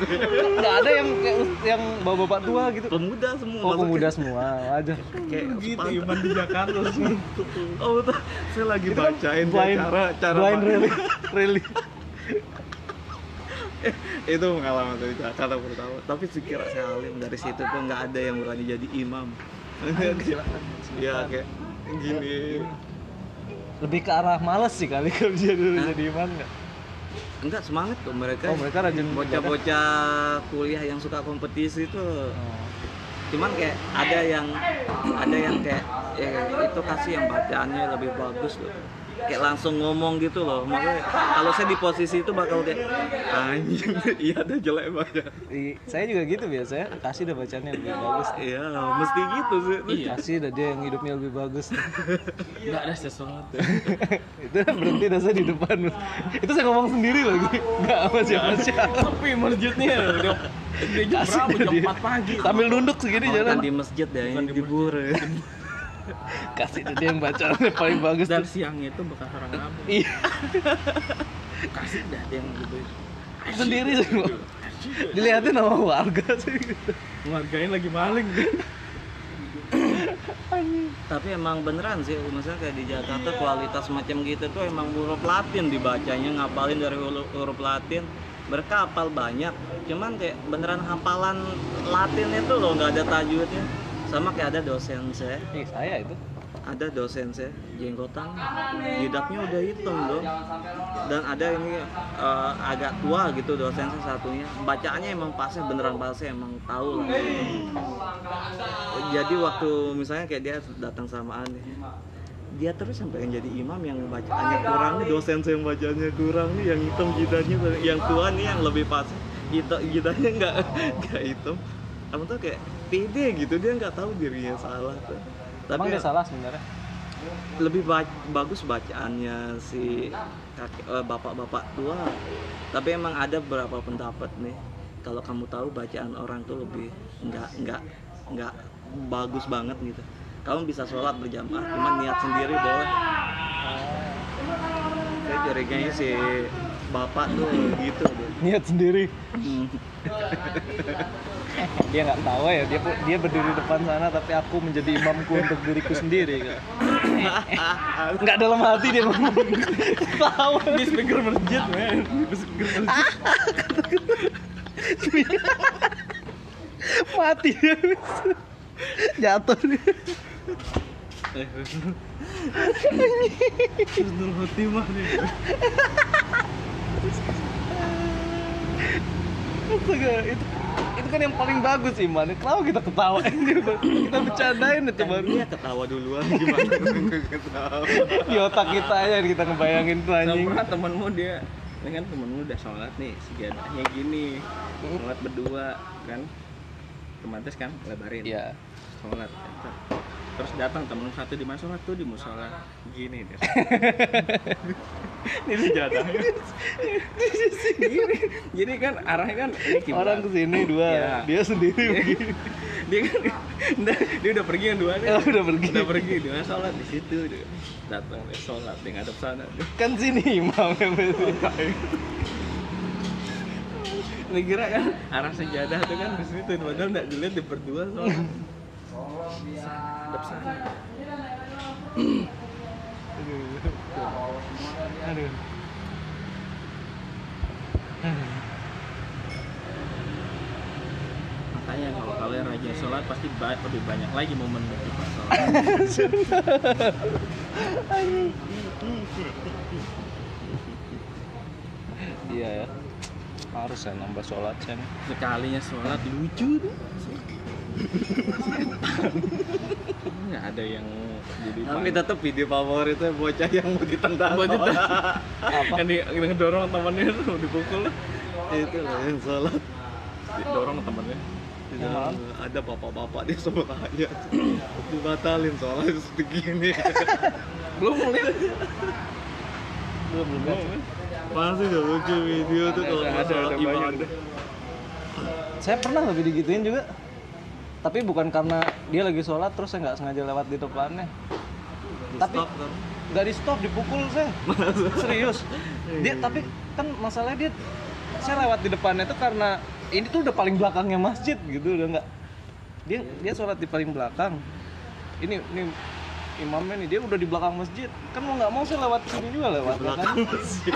nggak ada yang kayak yang bapak-bapak tua gitu. Pemuda semua oh pemuda semua. Aja kayak gitu iman di Jakarta sih. Oh saya lagi kan bacain cara cara blind rally rally itu pengalaman dari Jakarta pertama. Tapi sekira saya alim dari situ tuh nggak ada yang berani jadi imam. Ya kayak gini. Lebih ke arah males sih kali kalau dia dulu jadi imam nggak? Enggak semangat tuh mereka. Oh mereka rajin bocah-bocah kuliah yang suka kompetisi itu. Oh. cuman kayak ada yang ada yang kayak ya, itu kasih yang bacaannya lebih bagus loh kayak langsung ngomong gitu loh. Maksudnya kalau saya di posisi itu bakal kayak anjing iya ada jelek banget I- saya juga gitu biasanya. Kasih udah bacanya lebih bagus. Iya mesti gitu sih. Iya kasih udah dia yang hidupnya lebih bagus. Nggak ada sesuatu. Itu berhenti dah saya di depan. Itu saya ngomong sendiri lagi. Nggak sama siapa siapa tapi masjidnya udah dia jam Kasih berapa? Udah jam dia. 4 pagi. Sambil nunduk segini Oh, jalan. di masjid ya ini di di bur kasih dia yang bacaannya paling bagus dan tuh. siang itu bekas orang ngabur iya. Kasih dah dia yang gitu. Sendiri sih Bang. dilihatin sama warga sih. Gitu. ngehargain lagi maling. Tapi emang beneran sih misalnya kayak di Jakarta kualitas macam gitu tuh emang huruf Latin dibacanya ngapalin dari huruf, huruf Latin. Mereka hafal banyak cuman kayak beneran hafalan Latin itu loh nggak ada tajwidnya sama kayak ada dosen saya. Ih, saya itu. Ada dosen saya jenggotan. Jidatnya udah hitam dong dan ada ini eh, agak tua gitu dosen saya satunya. Bacaannya emang pasnya beneran pasnya emang tahu lah. Jadi waktu misalnya kayak dia datang sama aneh dia terus sampai yang jadi imam yang bacaannya kurang nih dosen saya yang bacaannya kurang nih yang hitam jidatnya yang tua nih yang lebih pas. Jidatnya nggak nggak hitam kamu tuh kayak pede gitu dia nggak tahu dirinya salah tuh. Emang tapi dia salah sebenarnya? lebih ba- bagus bacaannya si eh, bapak-bapak tua. Tapi emang ada beberapa pendapat nih kalau kamu tahu bacaan orang tuh lebih nggak nggak nggak bagus banget gitu. Kamu bisa sholat berjamaah cuman niat sendiri boleh. Saya curiganya si bapak tuh gitu niat sendiri? Hmm. dia nggak tahu ya dia dia berdiri depan sana tapi aku menjadi imamku untuk diriku sendiri nggak dalam hati dia ngomong. Tahu di speaker masjid men. Di speaker masjid. Mati dia. Jatuh dia. Husnul Khotimah nih Astaga, itu itu kan yang paling bagus iman. Kenapa kita Bang? kita bercandain itu baru dia ketawa duluan. Gimana? Ketawa. Di otak kita aja kita ngebayangin tuh anjing. Sama temenmu dia. Ini kan temenmu udah sholat nih sejadahnya gini. Sholat berdua kan? Otomatis kan lebarin. Iya. sholat terus datang temen satu di mana sholat tuh di musola gini deh ini sejadahnya gini jadi kan arahnya kan ini kiblat. Orang ke sini dua, Iya. dia sendiri begini. dia kan udah, dia udah pergi yang dua nih Oh, udah pergi. udah pergi dia sholat di situ dia datang dia sholat dia ngadep sana dia Kan sini imam yang. Lu kira kan arah sejadah tuh kan di situ padahal nggak dilihat di berdua sholat sana Aduh. makanya kalau kalian rajin sholat pasti ba- lebih banyak lagi momen di pas sholat Iya ya. Harus ya nambah sholat sekalinya sholat lucu tuh nggak ada yang jadi Tapi tetap video favoritnya bocah yang mau ditendang. buat itu yang di yang ngedorong temennya tuh dipukul itu loh yang sholat. didorong temennya Tidak ada bapak-bapak di sebelahnya dibatalin soalnya segini. belum lihat Belum belum. Pasti udah lucu video tuh kalau Ada, ada, ada banyak. ibadah. Saya pernah lebih digituin juga. Tapi bukan karena dia lagi sholat terus saya nggak sengaja lewat di depannya. Tapi Stop, kan? nggak di stop dipukul saya. Serius. Dia tapi kan masalahnya dia saya lewat di depannya itu karena ini tuh udah paling belakangnya masjid gitu udah nggak dia dia sholat di paling belakang ini ini imamnya nih dia udah di belakang masjid kan mau nggak mau saya lewat sini juga lewat belakang kan masjid.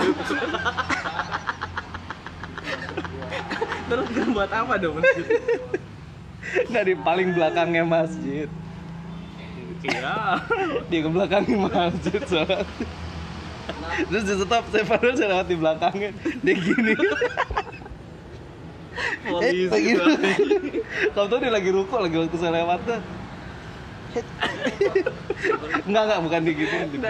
terus dia buat apa dong masjid di paling belakangnya masjid iya dia ke belakangnya masjid sholat terus di stop saya padahal saya lewat di belakangnya dia gini Polisi. Eh, gitu. Kamu tahu dia lagi ruko lagi waktu saya lewat tuh. enggak enggak bukan dipukul. gitu.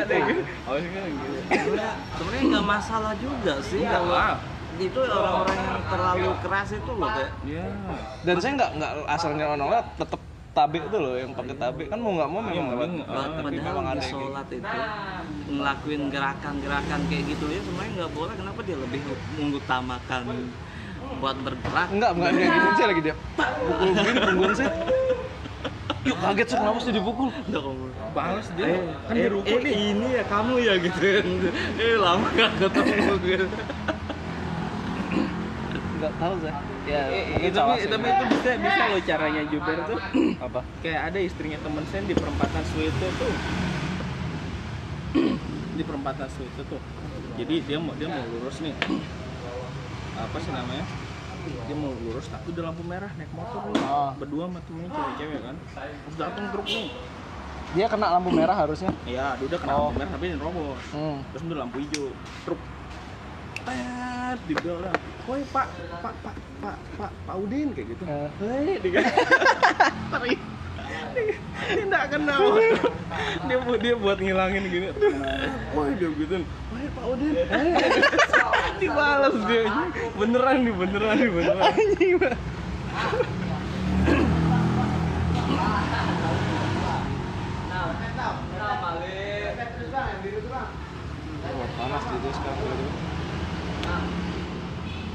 Oh, kan gitu. Sebenarnya sebenarnya nggak masalah juga sih Nggak kalau lah. Itu orang-orang yang terlalu keras itu loh kayak Iya. Dan saya enggak enggak asalnya nolak tetap tabe itu loh yang pakai tabe kan mau nggak mau memang Iya, lewat. mending, Tapi memang ada sholat itu ngelakuin gerakan-gerakan kayak gitu ya sebenarnya nggak boleh kenapa dia lebih mengutamakan buat bergerak Enggak, enggak dia gitu saya lagi dia pak pukul begini punggung saya. Yuk kaget sih kenapa sih dipukul? Nggak. Balas dia. Eh, kan eh, di ruko eh, nih. ini ya kamu ya gitu eh lama gak ketemu gitu Enggak tahu saya. Ya, mungkin itu tapi, sih. tapi itu bisa bisa loh caranya Juber tuh apa? kayak ada istrinya temen saya di perempatan Suito tuh di perempatan Suito tuh jadi dia mau dia mau lurus nih apa sih namanya dia mau lurus tapi udah lampu merah naik motor nih Oh. berdua sama temennya cewek-cewek kan terus datang truk nih Dia kena lampu merah harusnya. iya dia udah kena Oh. lampu merah tapi nerobos Hmm. terus udah lampu hijau truk tet di belakang woi pak pak pak pak pak pak Udin kayak gitu. Eh. Hei, dia nggak kenal. Dia bu- dia buat ngilangin gini. Woi dia gitu woi pak Udin. Dibalas dia. Beneran nih beneran nih beneran. Oh, panas gitu sekarang.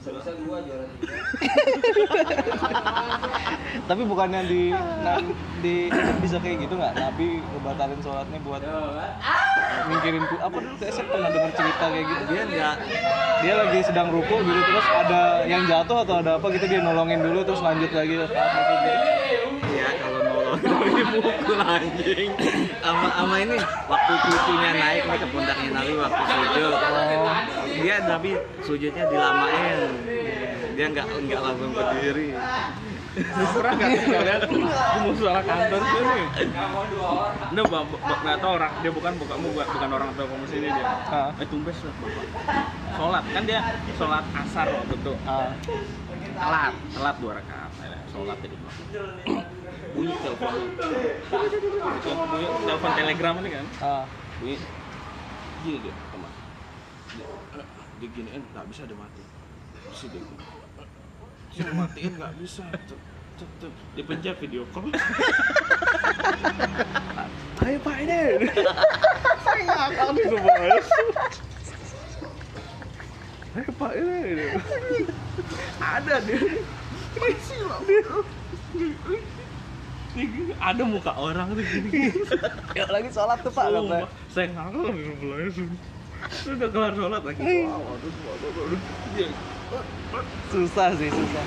Tapi bukannya di na- di bisa kayak gitu nggak? Nabi ngebatalin sholatnya buat mikirin ku apa dulu? Kayak saya pernah dengar cerita kayak gitu. dia nggak Dia lagi sedang ruku gitu terus ada yang jatuh atau ada apa gitu dia nolongin dulu terus lanjut lagi. Ya kalau nolong dipukul anjing. Sama sama ini waktu cucunya naik nih ke pundaknya Nabi waktu sujud dia tapi sujudnya dilamain. Dia nggak nggak langsung berdiri. Pernah nggak di musola kantor sih nih? Ini bak nggak tahu orang dia bukan bukan bukan, bukan orang tua kamu sini dia. Ah. Eh tumbes lah bapak. Sholat. Kan dia sholat asar waktu itu. Ah, telat telat dua rakaat Nah, sholat jadi bunyi telepon. Bunyi telepon telegram ini kan? Ah. Bunyi. Dia, dia gini eh nggak bisa dia mati bisa dia Sih, matiin nggak bisa. Dia pencet video call. Ayo pak ini. Saya ngakak nih semua ayo pak ini. Ada loh ada muka orang tuh. Gini lagi sholat tuh pak saya ngakak di sudah kelar sholat lagi? Aduh dia susah sih susah.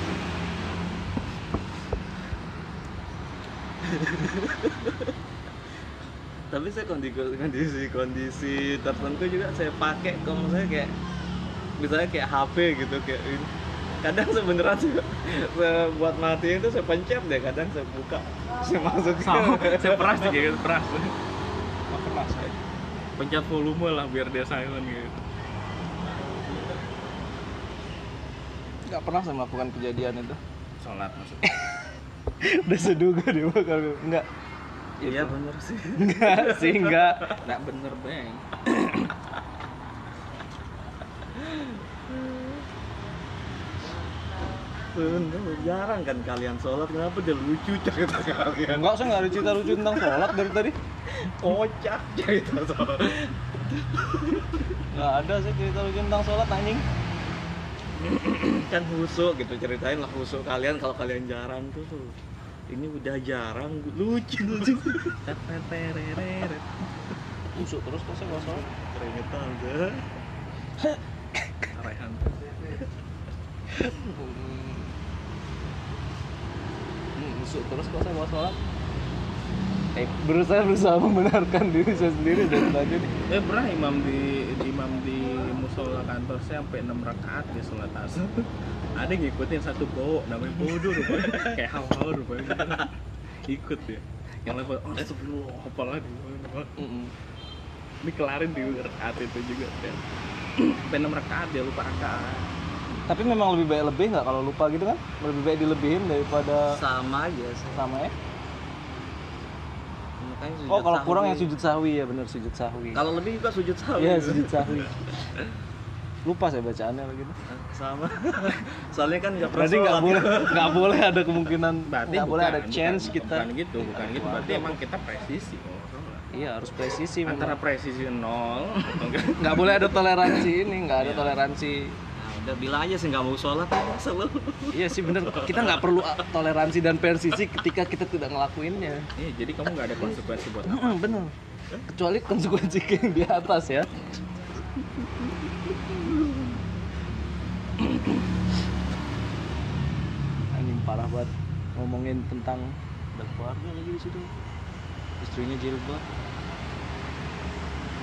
Tapi saya kondisi kondisi kondisi tertentu juga saya pakai kalau saya kayak misalnya kayak HP gitu kayak ini. kadang sebenarnya juga saya buat matiin itu saya pencet deh kadang saya buka saya masukin sama. Saya peras gitu peras. Peras saya pencet volume lah biar dia silent gitu. Nggak pernah saya melakukan kejadian itu. Sholat maksudnya udah seduga dia bakal enggak iya bener sih. Enggak sih enggak nggak bener bang jarang kan kalian sholat kenapa dia lucu cerita kalian? Enggak saya nggak ada cerita lucu tentang sholat dari tadi. Kocak cerita sholat. Nggak ada sih cerita lucu tentang sholat anjing. Kan husuk gitu ceritain lah husuk kalian kalau kalian jarang tuh. Ini udah jarang lucu lucu. Busuk terus kok saya nggak sholat. Keringetan Hmm, busuk terus kok saya nggak sholat? Eh berusaha berusaha membenarkan diri saya sendiri dari tadi. Nih eh pernah imam di, di imam di musola kantor saya sampai 6 rakaat dia sholat asar. Ada yang ngikutin satu cowok namanya bodoh rupanya. Kayak hal-hal rupanya. Ikut ya yang level oh astagfirullah apa lagi. Mm-mm. dikelarin di rakaat itu juga sampai 6 rakaat dia lupa rakaat tapi memang lebih baik lebih nggak kalau lupa gitu kan? Lebih baik dilebihin daripada sama aja sih. Sama ya? Makanya sujud oh kalau sahwi. kurang yang sujud sahwi ya bener sujud sahwi. Kalau lebih juga sujud sahwi. Iya sujud sahwi. Lupa saya bacaannya lagi tuh. Sama. Soalnya kan nggak pernah berarti nggak boleh nggak boleh ada kemungkinan berarti nggak boleh ada chance bukan, kita. bukan gitu bukan gitu. Berarti emang kita presisi iya harus presisi memang. antara presisi nol. Nggak boleh ada toleransi ini nggak ada toleransi Nah, udah bilang aja sih nggak mau sholat. Selalu iya sih bener. Kita nggak perlu ah, toleransi dan persisi ketika kita tidak ngelakuinnya. Iya, jadi kamu nggak ada konsekuensi buat apa? Mm, bener. Kecuali konsekuensi yang di atas ya. Anjing parah banget ngomongin tentang dan keluarga lagi di situ. Istrinya jilbab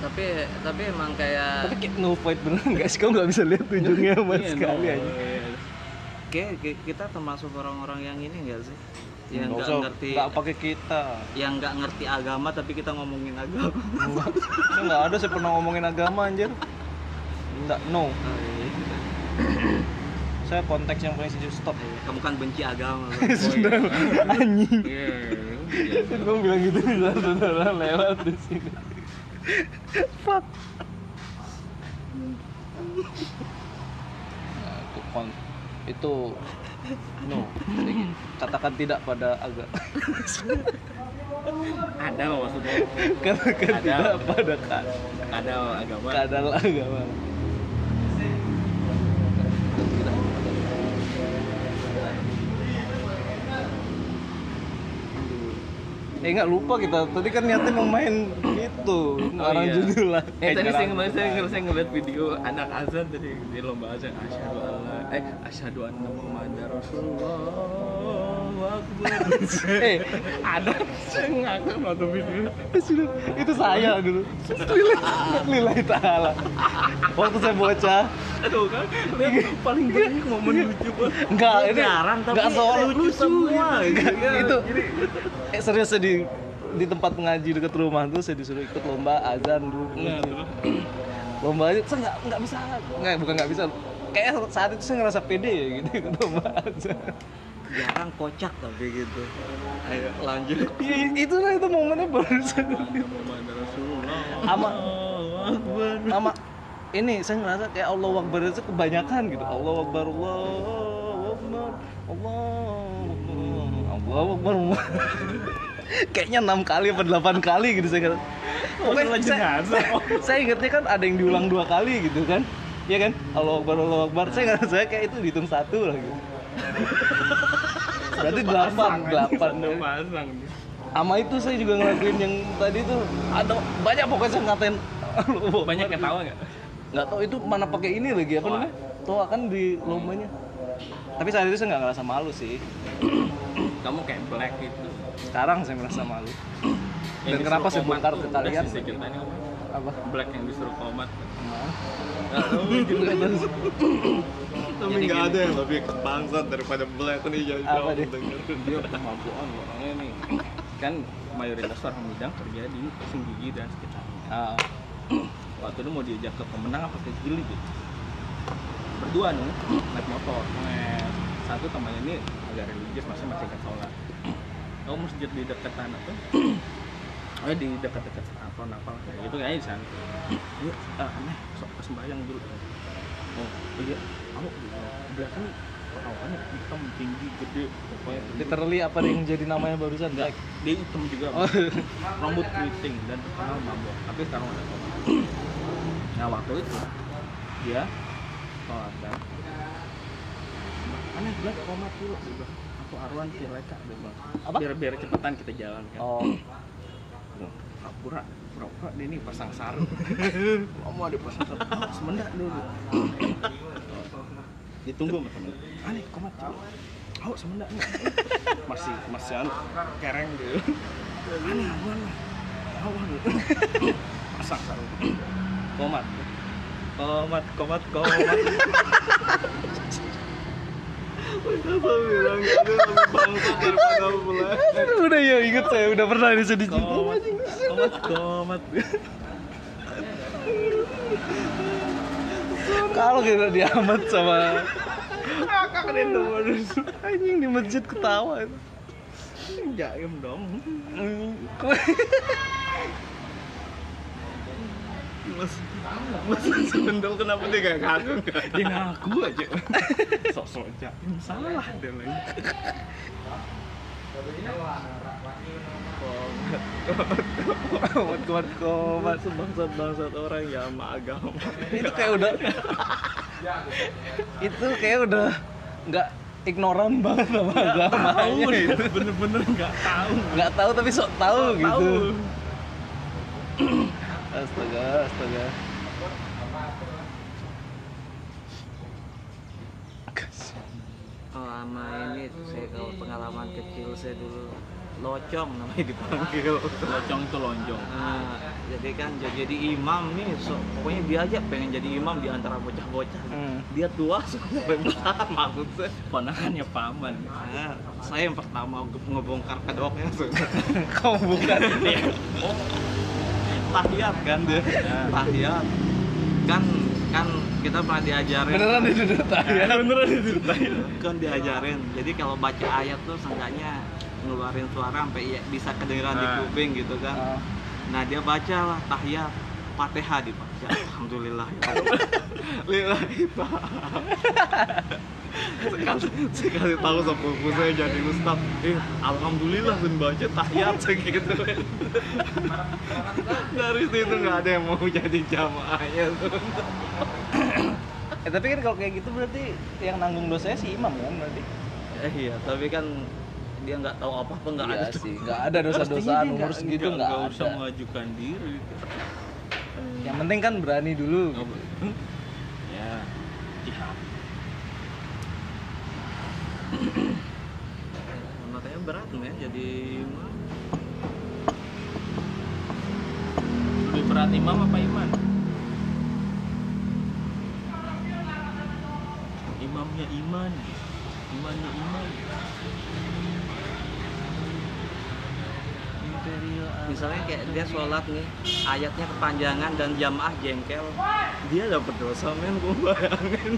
tapi tapi emang kayak tapi kayak no fight beneran guys kau nggak bisa lihat ujungnya sama Iya, sekali no, aja iya. kayak kita termasuk orang-orang yang ini enggak sih? Yang Nggak nggak ngerti nggak pakai kita. Yang nggak ngerti agama tapi kita ngomongin agama. Enggak, nggak ada saya pernah ngomongin agama anjir. Enggak, no. Oh, iya. saya konteks yang paling setuju stop. Kamu kan benci agama Oh, iya. anjing. Iya, iya. kan gue bilang gitu saudara lewat di sini fuck nah, itu kon- itu no katakan tidak pada agak Ada loh maksudnya. katakan Ada. tidak pada ka- Ada agama. kadal agama Eh nggak lupa kita tadi kan niatnya mau main itu ngarang iya. judul lah. Eh, tadi saya ngeliat, saya, ngeliat, saya ngeliat video anak azan tadi di lomba azan asyhadu alla eh asyhadu anna muhammadar rasulullah. Eh, ada. Ngakak nonton video. itu saya dulu. Lillahi lillahi taala. Waktu saya bocah, Aduh kan, paling banyak momen lucu banget. enggak ini jarang, tapi enggak soal lucu semua, gitu. itu. Eh, serius saya di di tempat pengaji dekat rumah tuh saya disuruh ikut lomba azan dulu. Nah, lomba aja saya nggak nggak bisa. Nggak bukan nggak bisa. Kayak saat itu saya ngerasa pede ya gitu ikut lomba azan jarang kocak tapi gitu. Ayo lanjut. Ya, itu lah itu momennya barusan Muhammad Rasulullah. Ama Allahu Akbar. sama ini saya ngerasa kayak Allah Akbar itu kebanyakan gitu. Allah Akbar Allah Akbar Allah Allah Akbar. Allah. kayaknya enam kali apa delapan kali gitu saya kira Pokoknya sholat saya, jenazah. saya ingatnya kan ada yang diulang dua kali gitu kan. Iya kan? Allah Akbar Allah Akbar. Saya ngerasa kayak itu dihitung satu lah gitu berarti delapan delapan pasang sama itu saya juga ngelakuin yang tadi tuh ada banyak pokoknya saya ngatain. Banyak yang tahu nggak? Nggak tahu itu mana pakai ini lagi apa namanya? Toa kan di lombanya. Tapi saat itu saya nggak ngerasa malu sih. Kamu kayak black gitu. Sekarang saya merasa malu. Dan Yang kenapa saya bongkar ke kalian? apa? black yang disuruh komat tapi nggak ada yang lebih kebangsat daripada black nih jauh Apa dia? dia kemampuan orangnya nih. Kan mayoritas orang Minang kerja di Pasing Gigi dan sekitarnya. Ah, waktu itu mau diajak ke pemenang apa ke Gili gitu. Berdua nih naik motor. Nah, satu temannya ini agak religius masih masih ke sholat kamu masjid di dekat tanah tuh? Oh di dekat-dekat apa apa kayak gitu kayaknya di sana. Yuk ah, aneh sok ke sembahyang dulu. Oh iya kamu belakang perawakannya hitam tinggi gede pokoknya literally apa yang jadi namanya barusan? Enggak, Black dia hitam juga. Oh. rambut keriting dan terkenal mabok tapi sekarang udah tobat nah waktu itu dia sholat kan? Aneh bilang komat dulu dia bilang aku Arwan Cileka dia bilang. Apa? biar biar cepetan kita jalan kan? Oh. Pura-pura pura-pura dia ini pasang sarung. Kamu ada pasang sarung. Semendak dulu ditunggu sama temen. Aneh komat oh semendak nih? Masih masih anu kereng gitu aneh awan lah awan pasang sarung komat komat komat komat Kenapa bilang gitu daripada udah ya inget saya udah pernah di sini komat komat komat kalau kita diamat sama kakak keren tuh anjing di masjid ketawa. Itu jaim dong. Mas mas sendal kenapa dia gak ngaku dia ngaku aja. Sok-sok jaim salah dia lagi komat komat komat sebangsat bangsat orang ya sama agama. Itu kayak udah itu kayak udah nggak ignoran banget sama agamanya itu bener-bener nggak tahu. Nggak tahu tapi sok tahu gitu. tahu. astaga astaga oh sama ini saya kalau pengalaman kecil saya dulu locong namanya dipanggil. Locong itu lonjong. Nah, jadi kan j- jadi imam nih, so, pokoknya dia aja pengen jadi imam di antara bocah-bocah. Hmm. Dia tua sampai besar maksud saya. ponakannya paman. Nah, saya yang pertama nge- ngebongkar kedoknya kau bukan tahiyat kan dia. Tahiyat. Kan kan kita pernah diajarin. Beneran itu udah ya beneran itu kan diajarin. Jadi kalau baca ayat tuh seenggaknya ngeluarin suara sampai bisa kedengeran di Ah. kuping gitu kan. Ah. nah dia baca lah tahiyat fatihah dibaca alhamdulillah ya Allah. lillahi ta'ala sekali sekali tahu sepupu saya jadi ustad eh alhamdulillah sun baca tahiyat segitu dari situ nggak ada yang mau jadi jamaahnya. Tuh eh tapi kan kalau kayak gitu berarti yang nanggung dosanya si imam kan berarti? Eh iya tapi kan dia nggak tahu apa apa nggak Iya ada. sih nggak ada dosa-dosa umur nggak- segitu nggak- usah mengajukan diri yang penting kan berani dulu. Ya jihad. Makanya berat ya? Jadi imam. lebih berat imam apa iman? Imamnya iman. Imannya iman misalnya kayak dia sholat nih ayatnya kepanjangan dan jamaah jengkel. Dia dapat dosa men gue bayangin.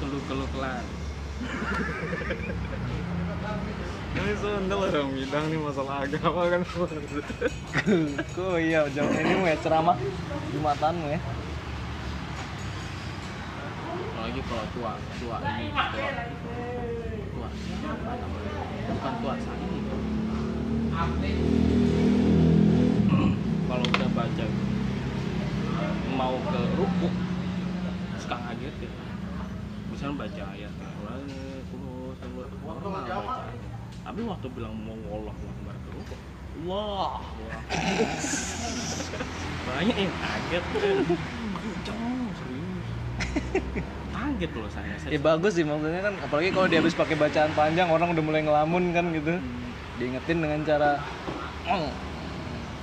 Keluh-keluh kelar ini sundel orang bidang nih masalah agama kan. Kok iya jam ini mau ya ceramah? Jumatanmu ya. apalagi kalau tua tua ini tua bukan tua saya kalau udah baca mau ke rukuk suka ngaget ya. Misalnya baca ayat ya "Wah, kulo kulo normal baca tapi waktu bilang mau Allah Akbar ke rukuk Allah banyak yang kaget kenceng serius kaget loh saya, saya Ya bagus sih maksudnya kan apalagi kalau dia habis pakai bacaan panjang orang udah mulai ngelamun kan gitu. Diingetin dengan cara "Oh,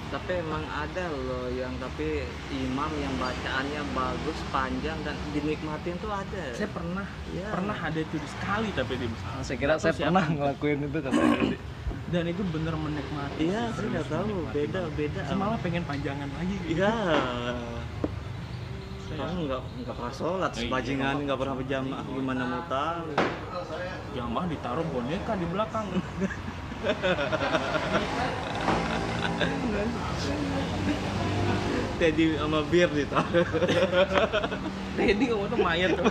tapi emang ada loh yang tapi imam yang bacaannya bagus panjang dan dinikmatin tuh ada saya pernah Iya. pernah ada itu sekali tapi di Nah, saya kira saya siapa. pernah ngelakuin itu katanya. dan itu bener menikmati iya saya nggak tahu beda beda Saya malah pengen panjangan lagi gitu. iya Saya- kamu nggak nggak pernah sholat Iya, bajingan iya. nggak pernah berjamaah gimana mau tahu jamaah ditaruh boneka di belakang. Teddy sama bir ditaruh. Teddy kamu tuh mayat kamu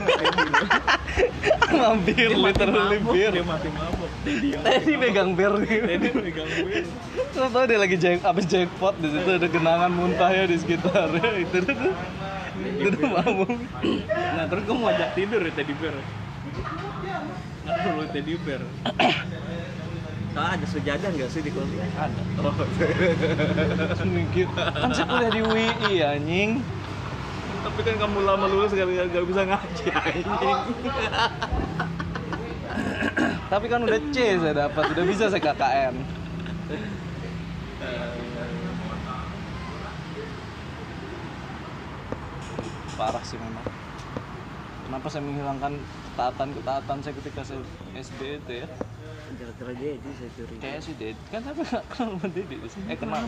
Dia mati literally mabuk, bir. dia mati mabuk. Teddy pegang bir. Teddy pegang bir. Terus tau dia lagi jack, abis jackpot di situ ada genangan muntahnya di sekitarnya itu tuh tuh. Itu tuh mabuk. nah terus gue mau ajak tidur ya Teddy bear nggak perlu Teddy bear Ah, ada sejadah nggak sih di kuliah? Ada. Oh, Sedikit. Kan saya kuliah di WI anjing. tapi kan kamu lama lulus gak, gak bisa ngaji anjing. Tapi kan udah C saya dapat, udah bisa saya KKN. Parah sih memang. Kenapa saya menghilangkan ketaatan-ketaatan saya ketika saya SD itu ya? Gara-gara Dedi saya curiga. Kayak sih Ded, kan tapi nggak kenal sama Dede Eh kenal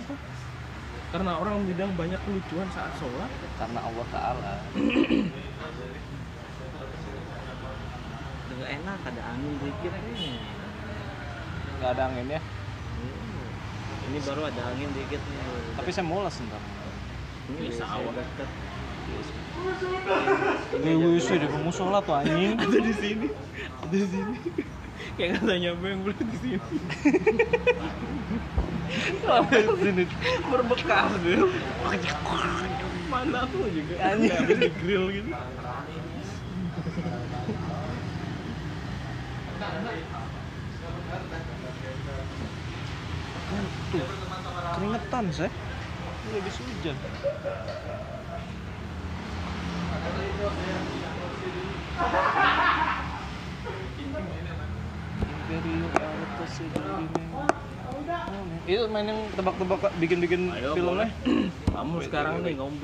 karena orang bilang banyak kelucuan saat sholat karena Allah Taala. Nggak enak ada angin dikit nih. Nggak ada angin ya. Hmm. Ini baru ada angin dikit nih. Tapi saya mulas ntar. ini Bisa awal. deket. Ini wis di musola tuh anjing. ada di sini ada di sini kayak katanya bang boleh di sini Sini. berbekas gitu mana aku juga Anjing. Habis di grill gitu Tuh, keringetan saya. Ini habis hujan. Itu main yang tebak-tebak bikin-bikin filmnya. kamu sekarang nih ngomong